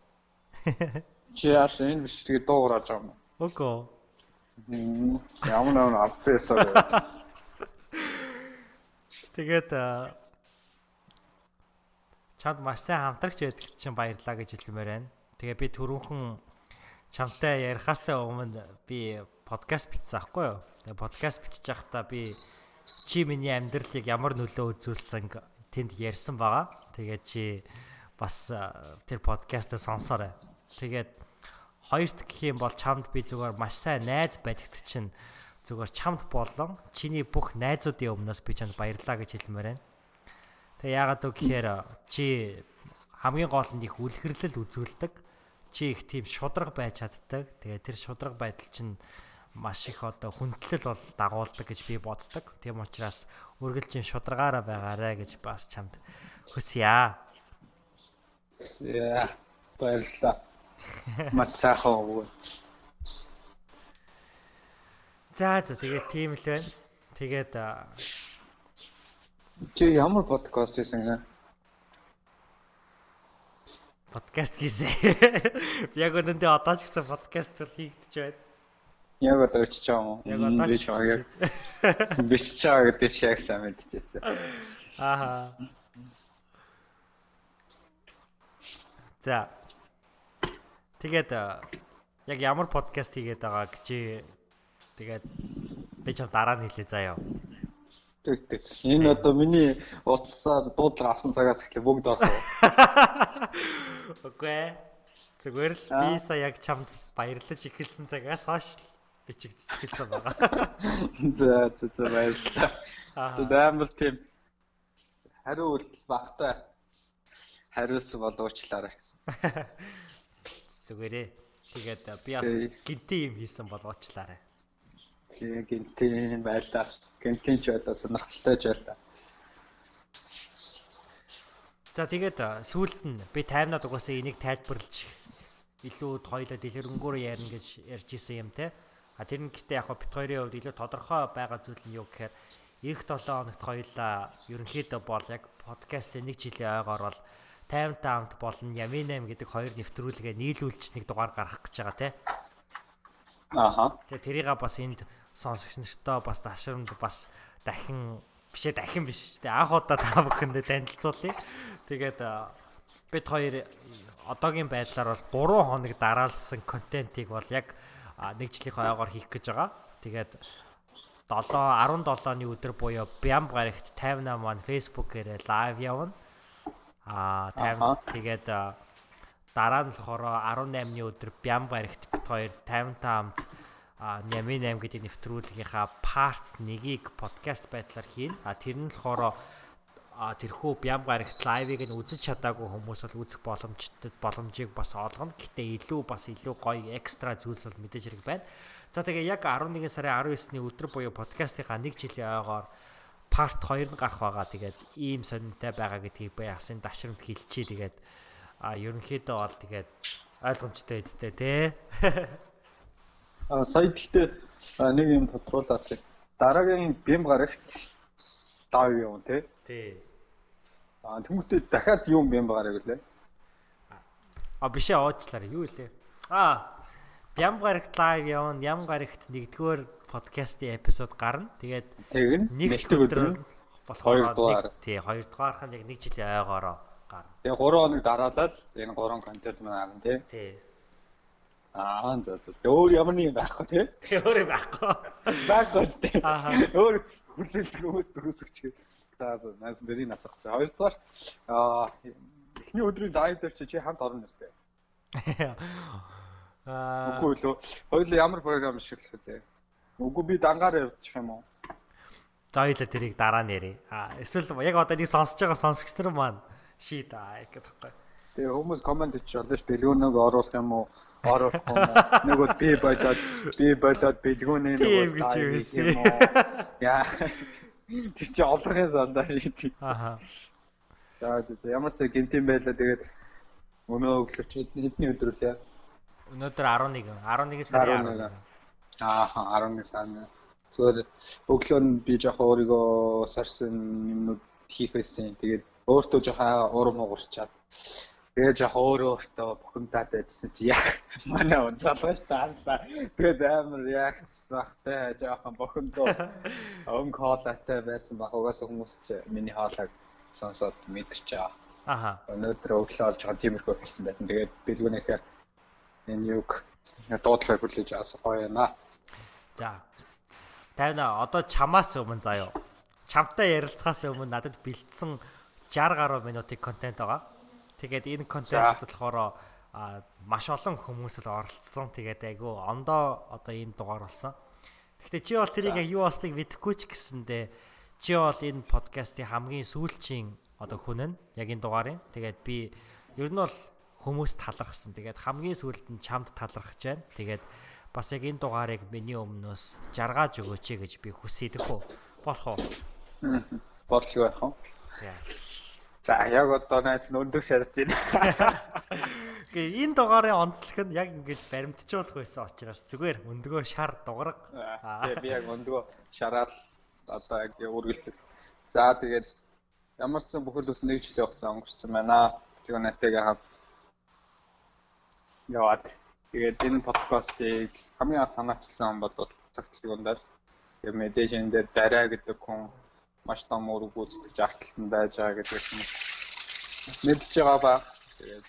Чи яасан энэ биш тэгээ дуугараад байгаа юм. Үгүй. Ямар нэгэн артээсаа. Тэгээд чамд маш сайн хамтрагч байдагт чинь баярлаа гэж хэлмээр байна. Тэгээ би түрүүхэн чамтай ярихаас өмнө би подкаст бичсэн аахгүй юу? Тэгээ подкаст бичиж байхдаа би чи миний амьдралыг ямар нөлөө үзүүлсэн тэнд ярьсан байгаа. Тэгээд чи бас тэр подкастаа сонсоорой. Тэгээд Хоёрт гэх юм бол чамд би зүгээр маш сайн найз байдагт чинь зүгээр чамд болон чиний бүх найзуудын өмнөөс би чамд баярлаа гэж хэлмээр байна. Тэгээ яагаад вэ гэхээр чи хамгийн гол нь их үлгэрлэл үзүүлдэг. Чи их тийм шудраг байж чаддаг. Тэгээ тэр шудраг байдал чинь маш их одоо хүндлэл бол дагуулдаг гэж би боддог. Тийм учраас үргэлжлэн шудрагаараа байгаарэ гэж бас чамд хүсье. Яа. Баярлалаа. Маш сайхан уу. За за тэгээд тийм л байна. Тэгээд чи ямар подкаст хийсэн гэ? Подкаст хийсэн. Яг өнөндөө одоо ч гэсэн подкаст хийгдэж байна. Яг одоо байгаа юм уу? Яг одоо бичиж байгаа. Бичиж байгаа гэдэг чи яг сайн мэдчихсэн. Аа. За. Тэгээд яг ямар подкаст хийгээд байгаа гэж тэгээд би ч дараа нь хэлээ заяа. Тэг тэг. Энэ одоо миний утсаар дуудлага авсан цагаас эхлээ бүгд орсон. Окей. Зүгээр л би сая яг чамд баярлаж ихэлсэн цагаас хойш бичигдэж эхэлсэн байгаа. За за за баярлалаа. Тэгээд амар тийм хариу үйлдэл багтай хариулсан болоочлаарай. Зүгээрээ. Тэгээд би бас гинти юм хийсэн болгоочлаарай. Тийм гинти байлаа. Гинтин ч байлаа сонирхолтой ч байлаа. За тэгээд сүүлд нь би таймнаад угаасаа энийг тайлбарлаж илүү хоёлоо дэлгэрэнгээр ярина гэж ярьж исэн юм те. А тэр нь гэтээ яг бит хоёрын хувьд илүү тодорхой байгаа зүйл нь юу гэхээр эх 7 хоногт хоёлаа ерөнхийдөө бол яг подкастын нэг жилийн ойгоор бол 50 таамт болон Ямин 8 гэдэг хоёр нэвтрүүлгээ нийлүүлж нэг дугаар гаргах гэж байгаа тий. Ааха. Тэгээ тэрийг бас энд сонсогч нартай бас ташрамд бас дахин бишээ дахин биш шүү дээ. Анх удаа та бүхэндээ танилцуулъя. Тэгээд бид хоёр одоогийн байдлаар бол 3 хоног дараалсан контентийг бол яг нэг жилийн хойгоор хийх гэж байгаа. Тэгээд 7 17-ны өдөр буюу Бям гарагт 58 маань Facebook-ээр лайв явна. Аа 50 тэгээд дараа нь болохоор 18-ны өдөр Бям гарагт бит хоёр 55 амт Нямин 8 гэдэг нэвтрүүлгийнхаа part 1-ийг подкаст байдлаар хийн. А тэр нь болохоор тэрхүү бям гарагт лайвыг нь үзэж чадаагүй хүмүүс бол үзэх боломжтой боломжийг бас олгоно. Гэтэ илүү бас илүү гоё экстра зүйлс бол мэдээж хэрэг байна. За тэгээ яг 11 сарын 19-ний өдөр буюу подкастынхаа 1 жилийн ойгоор part 2 нь гарах байгаа. Тэгээд ийм сонирхолтой байгаа гэдгийг би ясын дашрамд хэлчихье. Тэгээд а ерөнхийдөө бол тэгээд ойлгомжтой эзтэй те. А сая гэхдээ нэг юм тодруулаад дараагийн бям гарагт дав юм тий. Тий. Аа тэмүүтээ дахиад юм юм байгаарай гэлээ. А биш ээ оочлаарай юу илээ. Аа Ям гарагт лайв явна. Ям гарагт нэгдүгээр подкастын эпизод гарна. Тэгээд тэг нэг өдөр болохоор хоёр тий хоёр дугаарх нь яг нэг жилийн ойгоороо гарна. Тэгээ 3 хоног дараалал энэ 3 контент маань гарна тий. Тий. Аа за за. Өөр ямар нэг байхгүй тий. Өөр байхгүй. Байхгүй тий. Аа. Өөр хүлээлт хүмүүс төгсөж. За за нас бэрийн асуусан. Хоёрдугаар аа эхний өдрийн лайв дээр чи хамт орно нэстэй. Аа. Үгүй лөө. Хоёул ямар програм ашиглах вэ? Үгүй би дангаар явчих юм уу? За хоёул тэрийг дараа ярив. Аа эсвэл яг одоо нэг сонсож байгаа сонсогч нар маань шийд аа гэдэг байхгүй. Тэгээ хүмүүс комент болно ш бэлгүүнийг оруулах юм уу? Оруулах юм уу? Нэг бол би болоод би болоод бэлгүүнийг нэг бол юм уу? Яа. Тэр чи олонхын сандаа шийд. Аха. За за ямар ч гинтийн байлаа тэгээд өнөө өглөө чи хэдний өдрүүлээ? Өнөөдөр 11 11 сарын 11. Аа 11 сарын. Зүгээр өглөө нь би жоох өөрийгөө сарсан юмнууд хийх байсан. Тэгээд өөртөө жоох уурам уурчаад тэгээд жоох өөрөө өөртөө бухимдаад байжсэн чи яа манай унцаалгаш таалаа. Тэгээд амар реакц багтай жоохон бухимдуу өнгө хоолойтой байсан баг. Угаасаа хүмүүс чи миний хоолойг сонсоод мэдэрч байгаа. Аха. Өнөөдөр өглөө олж байгаа тиймэрхүү болсон байсан. Тэгээд бэлгүүнийхээ энэ юг дуудлагыг хүлээж авсан гоё аа. За. Тайна одоо чамаас өмнө заяо. Чамтай ярилцахаас өмнө надад бэлдсэн 60 гаруй минутын контент байгаа. Тэгээд энэ контент болохоор маш олон хүмүүс л оролцсон. Тэгээд айгу ондоо одоо ийм дугаар болсон. Гэхдээ чи бол тэрийг яг юу болсныг мэдэхгүй ч гэсэндээ чи бол энэ подкастын хамгийн сүүлчийн одоо хүн нь яг энэ дугаарын. Тэгээд би ер нь бол хүмүүс талархсан. Тэгээд хамгийн сүүлд нь чамд талархаж байна. Тэгээд бас яг энэ дугаарыг миний өмнөөс жаргаж өгөөч гэж би хүсэдэг хөө. Болох уу? Бодлого байх уу? За. За яг одоо найз өндөг шарж байна. Гээ энэ дугаарын онцлог нь яг ингэж баримтжуулах байсан учраас зүгээр өндгөө шар дугарга. Тэгээ би яг өндгөө шараад одоо яг үргэлжлэх. За тэгээд ямар ч сан бүхэл бүтэн нэг жил явахсан өнгөрсөн байна. Тэгээ натайгаа хамт яваад Тэгээд энэ подкастыг хамгийн анх санаачилсан бол цагтлыг өндөр. Тэгээд мэдээж энэ дээр дараа гэдэг хүн маш том үүрэг гүйцэтгэж арталтан байж байгаа гэдэг юм мэдж байгаа ба. Тэгээд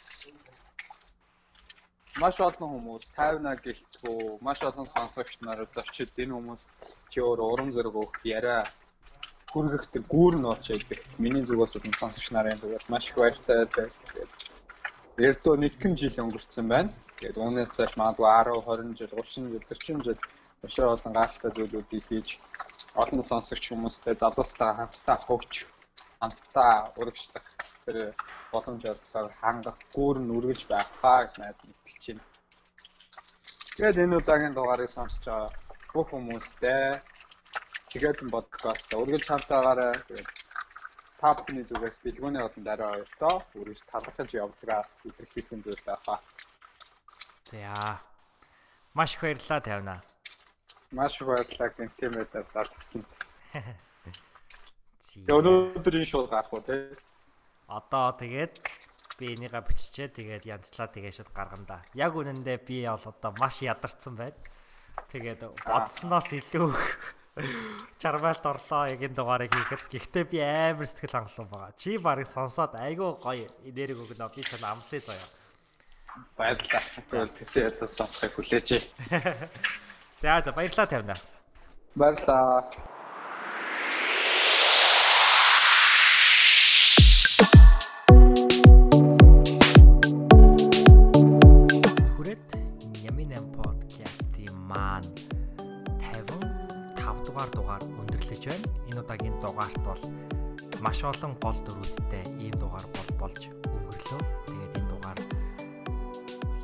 маш олон хүмүүс 50 гэлтгүү маш олон сонсогч нарууд очид энэ хүмүүс чи өөр урам зориг өгөх яриа хүргэхтэй гүүр нь болж байдаг. Миний зүгээс бол сонсогч нарын зүгээс маш их баяртай байдаг. Эрдөө нэгэн жил өнгөрцөн байна. Тэгээд үүнээс цааш магадгүй 10, 20 жил, 30 жил, 40 жил өшөө олон гайхалтай зүйлүүдийг хийж олон сонсогч хүмүүстэй залуустай хамтдаа хөгж хамтдаа урагшлах тэр боломж олгосоор хангах гүүр нь үргэлж байх хаа гэж найдаж хэлж байна. Тэгээд энэ удаагийн дугаарыг сонсож байгаа бүх хүмүүстэй тэгээд подкаст үргэлж хамтаагаарай. Тэгээд та бүхний зүгээс бэлгүүний одон дараа хоёртоо үргэлж талархаж явдгаас илэрхийлэн зүйл байхаа. За. Маш их баярлалаа тавина. Маш их баярлалаа гэмтэмэдээ залгсан. Өнөөдөр энэ шууд гарах уу те? Одоо тэгээд би энийгээ биччихээ тэгээд янзлаа тэгээд шууд гаргана да. Яг үнэндээ би бол одоо маш ядарсан байна. Тэгээд бодсноос илүү чармайлт орлоо яг энэ дугаарыг хийхэд гэхдээ би амар сэтгэл хангалуун байгаа. Чи барыг сонсоод айгүй гоё энерги өгнө. Би чанд амлаа заяа. Баярлалаа. Зөв тэсээ ядсан сонсохыг хүлээж. За за баярлалаа тавина. Баярлалаа. дугаарт бол маш олон гол дүрүүдтэй ийм дугаар бол болж өнгөрлөө. Тэгээд энэ дугаар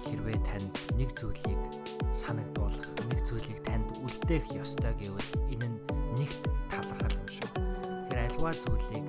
хэрвээ танд нэг зүйлийг зүйлийг танд үлдээх ёстой гэвэл энэ нь нэгт талархал юм шүү. Тэгэхээр альва зүйлийг